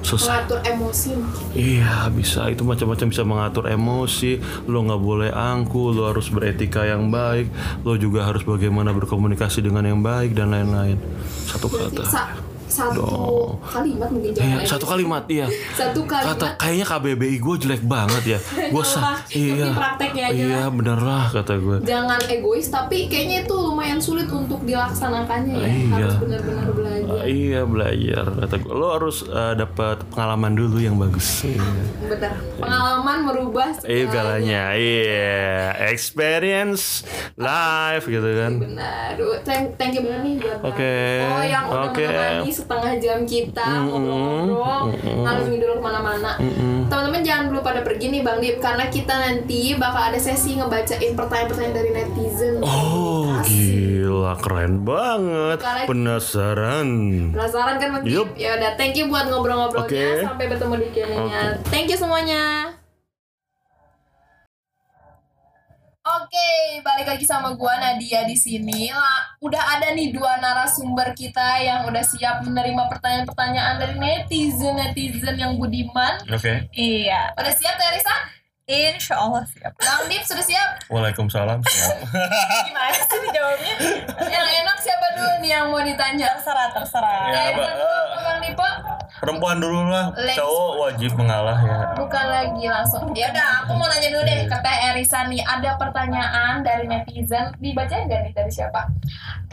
selesai Mengatur emosi. Mungkin. Iya bisa. Itu macam-macam bisa mengatur emosi. Lo nggak boleh angku lo harus beretika yang baik lo juga harus bagaimana berkomunikasi dengan yang baik dan lain-lain. Satu Berarti kata satu Dong. kalimat mungkin Iya, jangan egois. satu kalimat iya Satu kalimat. kata kayaknya KBBI gue jelek banget ya gue sah iya prakteknya aja iya bener lah kata gue jangan egois tapi kayaknya itu lumayan sulit untuk dilaksanakannya ya Iya. harus benar-benar belajar iya belajar kata gue lo harus eh, dapat pengalaman dulu yang bagus Iya. Bener. Pengalaman merubah Iya galanya iya experience life gitu kan Benar. Thank, thank you banget nih buat Oke, Bang. Oh, yang udah oke. menemani setengah jam kita ngobrol-ngobrol, ngalur dulu ke mana-mana. Teman-teman jangan dulu pada pergi nih Bang Dip, karena kita nanti bakal ada sesi ngebacain pertanyaan-pertanyaan dari netizen. oh gila keren banget penasaran Penasaran kan Bang. Dip? Ya udah, thank you buat ngobrol-ngobrolnya. Sampai bertemu di Q&A-nya. Thank you semuanya. Oke, balik lagi sama gua Nadia di sini. Lah, udah ada nih dua narasumber kita yang udah siap menerima pertanyaan-pertanyaan dari netizen-netizen yang budiman. oke Iya, Udah siap, Teresa? insya Allah siap. Bang Dip sudah siap? Waalaikumsalam siap. Gimana sih dijawabnya? Yang enak siapa dulu nih yang mau ditanya? Terserah, terserah. Ya, Bang Dipo? Perempuan dulu lah Ladies cowok wajib mengalah ya Bukan lagi langsung. Ya udah, aku mau nanya dulu deh ke Teh Erisa nih. Ada pertanyaan dari netizen. Dibacain gak nih dari siapa?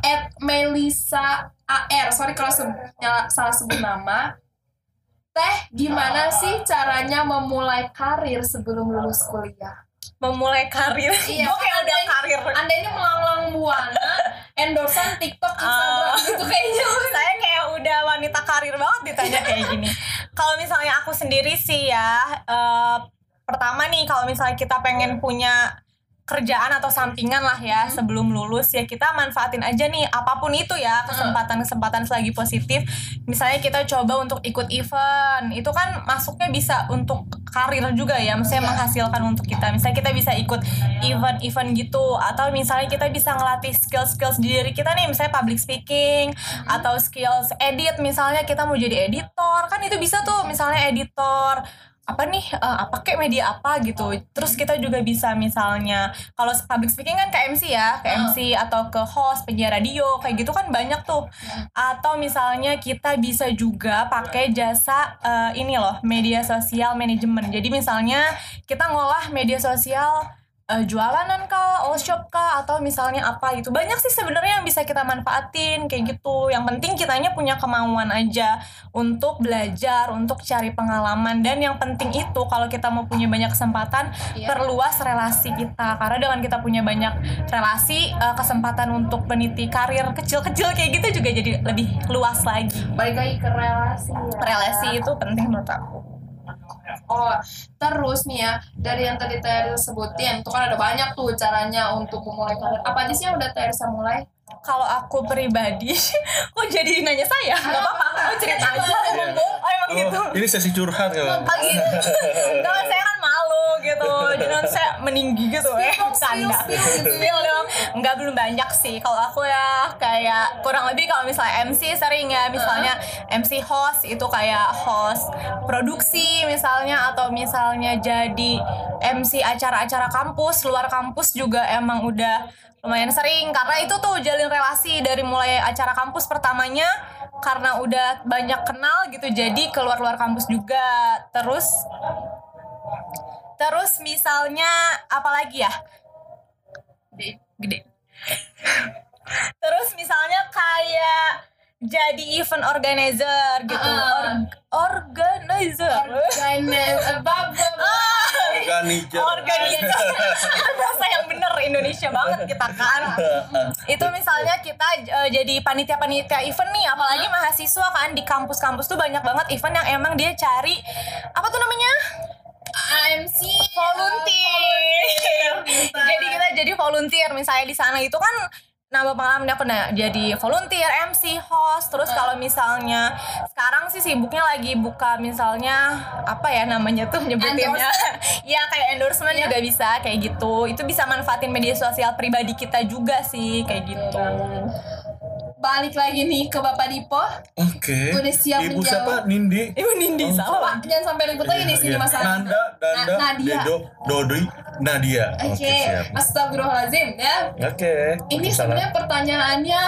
At Melisa AR. Sorry kalau sebutnya salah sebut nama. Teh, gimana sih caranya memulai karir sebelum lulus kuliah? Memulai karir. Iya, Gue kayak udah anda- karir. Anda ini melanglang buana, endorsean TikTok, Instagram Ah. gitu kayaknya. saya kayak udah wanita karir banget ditanya kayak gini. Kalau misalnya aku sendiri sih ya, eh, pertama nih kalau misalnya kita pengen punya kerjaan atau sampingan lah ya sebelum lulus ya kita manfaatin aja nih apa pun itu ya kesempatan-kesempatan selagi positif. Misalnya kita coba untuk ikut event itu kan masuknya bisa untuk karir juga ya misalnya menghasilkan untuk kita. Misalnya kita bisa ikut event-event gitu atau misalnya kita bisa ngelatih skills-skills di diri kita nih misalnya public speaking atau skills edit. Misalnya kita mau jadi editor kan itu bisa tuh misalnya editor apa nih eh, apa kayak media apa gitu. Terus kita juga bisa misalnya kalau public speaking kan ke MC ya ke MC atau ke host penyiar radio kayak gitu kan banyak tuh. Atau misalnya kita bisa juga pakai jasa eh, ini loh media sosial manajemen. Jadi misalnya kita ngolah media sosial eh, jualanan kah, all shop kah, atau misalnya apa gitu. Banyak sih sebenarnya yang bisa kita manfaatin kayak gitu. Yang penting kitanya punya kemauan aja untuk belajar, untuk cari pengalaman dan yang penting itu kalau kita mau punya banyak kesempatan Iya. perluas relasi kita. Karena dengan kita punya banyak relasi, eh, kesempatan untuk meniti karir kecil-kecil kayak gitu juga jadi lebih luas lagi. Balik lagi ke relasi ya. Relasi itu penting menurut aku. Oh, terus nih ya, dari yang tadi Teresa sebutin, itu kan ada banyak tuh caranya untuk memulai karir. Apa aja sih yang udah Teresa mulai? kalau aku pribadi kok jadi nanya saya nggak apa-apa aku cerita aja oh emang gitu ini sesi curhat kan Oh gitu. Kalau saya kan malu gitu. Jadi saya meninggi gitu ya. Spill, Bercanda. spill, spill. Spill dong. Enggak belum banyak sih. Kalau aku ya kayak kurang lebih kalau misalnya MC sering ya. Misalnya MC host itu kayak host produksi misalnya atau misalnya jadi MC acara-acara kampus, luar kampus juga emang udah lumayan sering. Karena itu tuh jalin relasi dari mulai acara kampus pertamanya karena udah banyak kenal gitu jadi keluar luar kampus juga. Terus terus misalnya apa lagi ya gede. Terus misalnya kayak jadi event organizer gitu. Ah. Or- organizer. Organizer, Organizer. organizer. Bahasa yang bener Indonesia banget kita kan. Itu misalnya kita eh, jadi panitia-panitia event nih apalagi mahasiswa kan di kampus-kampus tuh banyak banget event yang emang dia cari apa tuh namanya AMC volunteer. Jadi kita jadi volunteer. Misalnya di sana itu kan nambah pengalaman aku. Nah jadi volunteer MC host. Terus kalau misalnya sekarang sih sibuknya lagi buka misalnya apa ya namanya tuh nyebutinnya? Ya kayak endorsement juga bisa kayak gitu. Itu bisa manfaatin media sosial pribadi kita juga sih kayak gitu balik lagi nih ke Bapak Dipo. Oke. Udah siap Ibu menjawab? siapa? Nindi. Ibu Nindi salah Pak, jangan sampai ribut lagi di sini Iya. masalah. Nanda, Danda, Na- Nadia. Dedo, Dodi, Nadia. Oke, siap. Astagfirullahaladzim ya. Oke. Ini Salah. sebenarnya pertanyaannya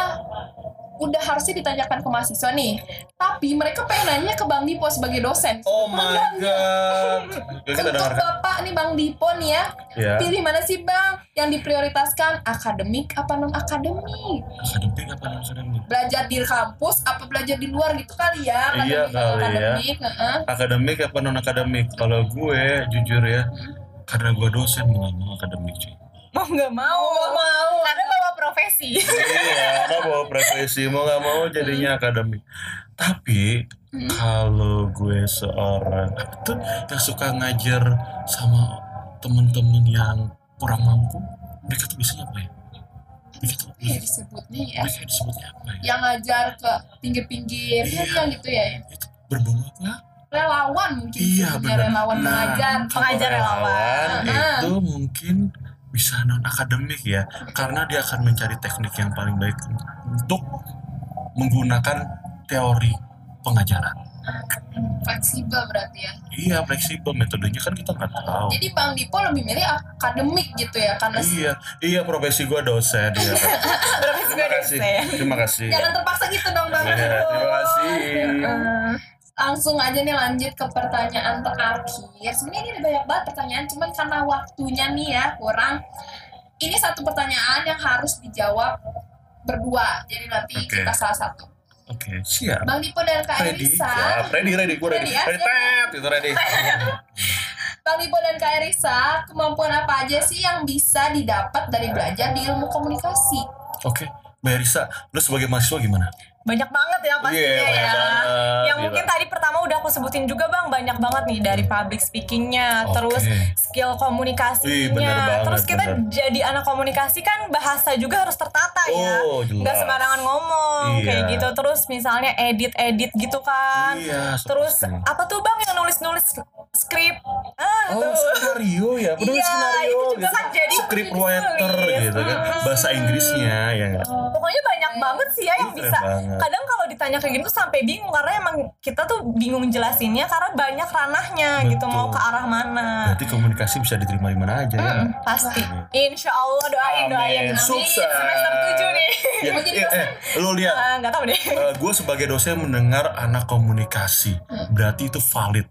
udah harusnya ditanyakan ke mahasiswa nih. Tapi mereka pengen nanya ke Bang Dipo sebagai dosen. Oh my god. Untuk. Bapak nih Bang Dipo nih ya, Ya. pilih mana sih Bang yang diprioritaskan akademik apa non akademik? Akademik apa non akademik? Belajar di kampus apa belajar di luar gitu kali ya? Iya Akademik, kali ya. akademik, heeh. Akademik apa non akademik? Kalau gue jujur ya, karena gue dosen mau mau akademik cuy. Mau nggak mau Mau mau. karena bawa profesi iya, karena bawa profesi mau nggak mau jadinya akademik. Tapi Hmm. kalau gue seorang tuh yang suka ngajar sama temen-temen yang kurang mampu, mereka tuh biasanya apa ya? Ya disebutnya ya? mereka disebutnya apa ya? Yang ngajar ke pinggir-pinggir Iya. ya gitu ya. Itu berbau apa? Relawan mungkin Iya benar. relawan Nah, mengajar. Pengajar relawan. Itu mungkin bisa non akademik ya, karena dia akan mencari teknik yang paling baik untuk menggunakan teori pengajaran. Fleksibel berarti ya. Iya fleksibel metodenya kan kita nggak tahu. Jadi Bang Dipo lebih milih akademik gitu ya karena Iya, iya profesi gue dosen. Iya. profesi gue terima kasih, dosen terima kasih. jangan terpaksa gitu dong Bang Iya, Dipo. terima kasih. Heeh. Langsung aja nih lanjut ke pertanyaan terakhir. Sebenarnya ini banyak banget pertanyaan, cuman karena waktunya nih ya kurang. Ini satu pertanyaan yang harus dijawab berdua. Jadi nanti Oke. kita salah satu. Oke, siap. Bang Dipo dan Kak Ready, Erisa. siap. Ready, ready, gue ready. Ready ya? Ready, tet, itu ready. Bang Dipo dan Kak Erisa, kemampuan apa aja sih yang bisa didapat dari belajar di ilmu komunikasi? Oke, Mbak Risa, lu sebagai mahasiswa gimana? Banyak banget ya pastinya Iya, banyak ya banget, yang mungkin tadi pertama udah aku sebutin juga bang banyak banget nih dari public speakingnya Oke. terus skill komunikasinya bener banget, terus kita bener. jadi anak komunikasi kan bahasa juga harus tertata ya Oh, jelas. nggak sembarangan ngomong Iya. kayak gitu terus misalnya edit edit gitu kan Iya, terus apa tuh bang yang nulis nulis skrip ah Oh, tuh. skenario ya, penulis Iya, skenario itu juga gitu. kan jadi penulis writer gitu kan. Bahasa Inggrisnya ya enggak? pokoknya banyak banget sih ya yang bisa banget. kadang kalau ditanya kayak gitu sampai bingung karena emang kita tuh bingung jelasinnya karena banyak ranahnya gitu Betul. mau ke arah mana Berarti komunikasi bisa diterima di mana aja ya. Mm, pasti insya Allah doain doain Amin. Sukses. semester 7 nih Ya, jadi eh, eh, lu lihat, Ah, nggak tahu deh gue sebagai dosen mendengar anak komunikasi, berarti itu valid.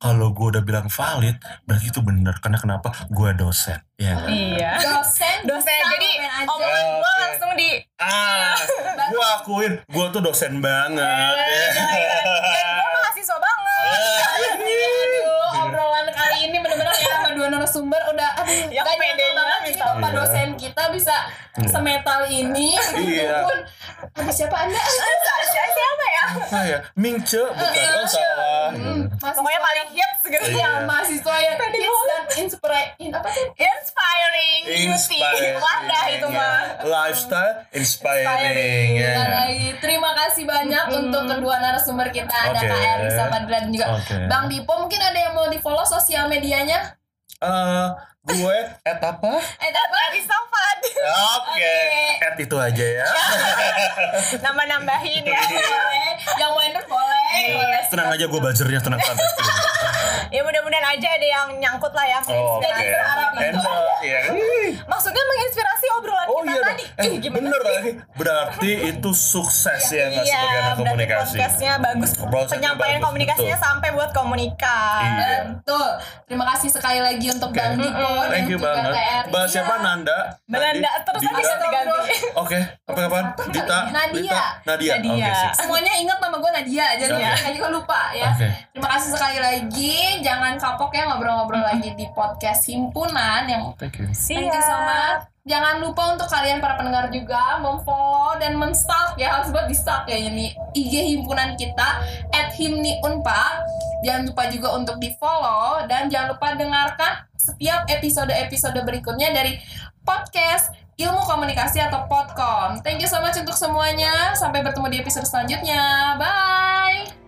Kalau gue udah bilang valid, berarti itu bener. Karena kenapa? Gue dosen. Ya. nggak? iya Dosen, dosen jadi omongan gue langsung di Ah, gue akuin, gue tuh dosen banget. dan gue mahasiswa banget Aduh, obrolan kali ini bener-bener ya narasumber udah aduh Yang pedenya banget nih bisa. bapak Iya. dosen kita bisa semetal ini Iya. pun Aduh, siapa anda? siapa siapa ya Apa ya? Mingce bukan? Oh salah. Hmm, mahasiswa pokoknya paling hits gitu Iya. yang mahasiswa yang hits dan inspire in apa sih? inspiring Inspiring. wadah itu ya. mah Lifestyle inspiring. ya. Terima kasih banyak untuk kedua narasumber kita ada. Kak Erisa Padra dan juga. Bang Dipo mungkin ada yang mau di follow sosial medianya Eh, gue at apa? eh dapat di Sofat Oke, at itu aja ya. nambah nambahin ya. Boleh. Yang mau endorse boleh. Boleh Tenang aja gue buzzernya tenang santai. ya mudah-mudahan aja ada yang nyangkut lah ya Oh, Oke. Enak ya. maksudnya menginspirasi obrolan Oh kita iya tadi Eh, Ih, gimana bener sih? lagi. Berarti itu sukses ya nggak Iya, sebagai anak komunikasi. podcastnya bagus. Podcastnya Penyampaian bagus, komunikasinya betul. sampai buat komunikan. Iya. Betul. Terima kasih sekali lagi untuk Oke. Bang Dipo dan Thank you banget. Erisa. Mbak siapa Nanda? Nadi? terus Dita? aja ganti-ganti. Oke, apa kapan? Dita, Nadia. Nadia. Nadia. Semuanya ingat nama gue Nadia jadi Oke. saya juga lupa ya. Oke. Terima kasih sekali lagi. Jangan kapok ya ngobrol-ngobrol lagi di podcast himpunan yang Thank you. Thank you so much. Jangan lupa untuk kalian para pendengar juga memfollow dan menstalk ya harus buat di stalk ya ini IG himpunan kita @himniunpad. Jangan lupa juga untuk di follow dan jangan lupa dengarkan setiap episode-episode berikutnya dari podcast ilmu komunikasi atau podcast. Thank you so much untuk semuanya. Sampai bertemu di episode selanjutnya. Bye.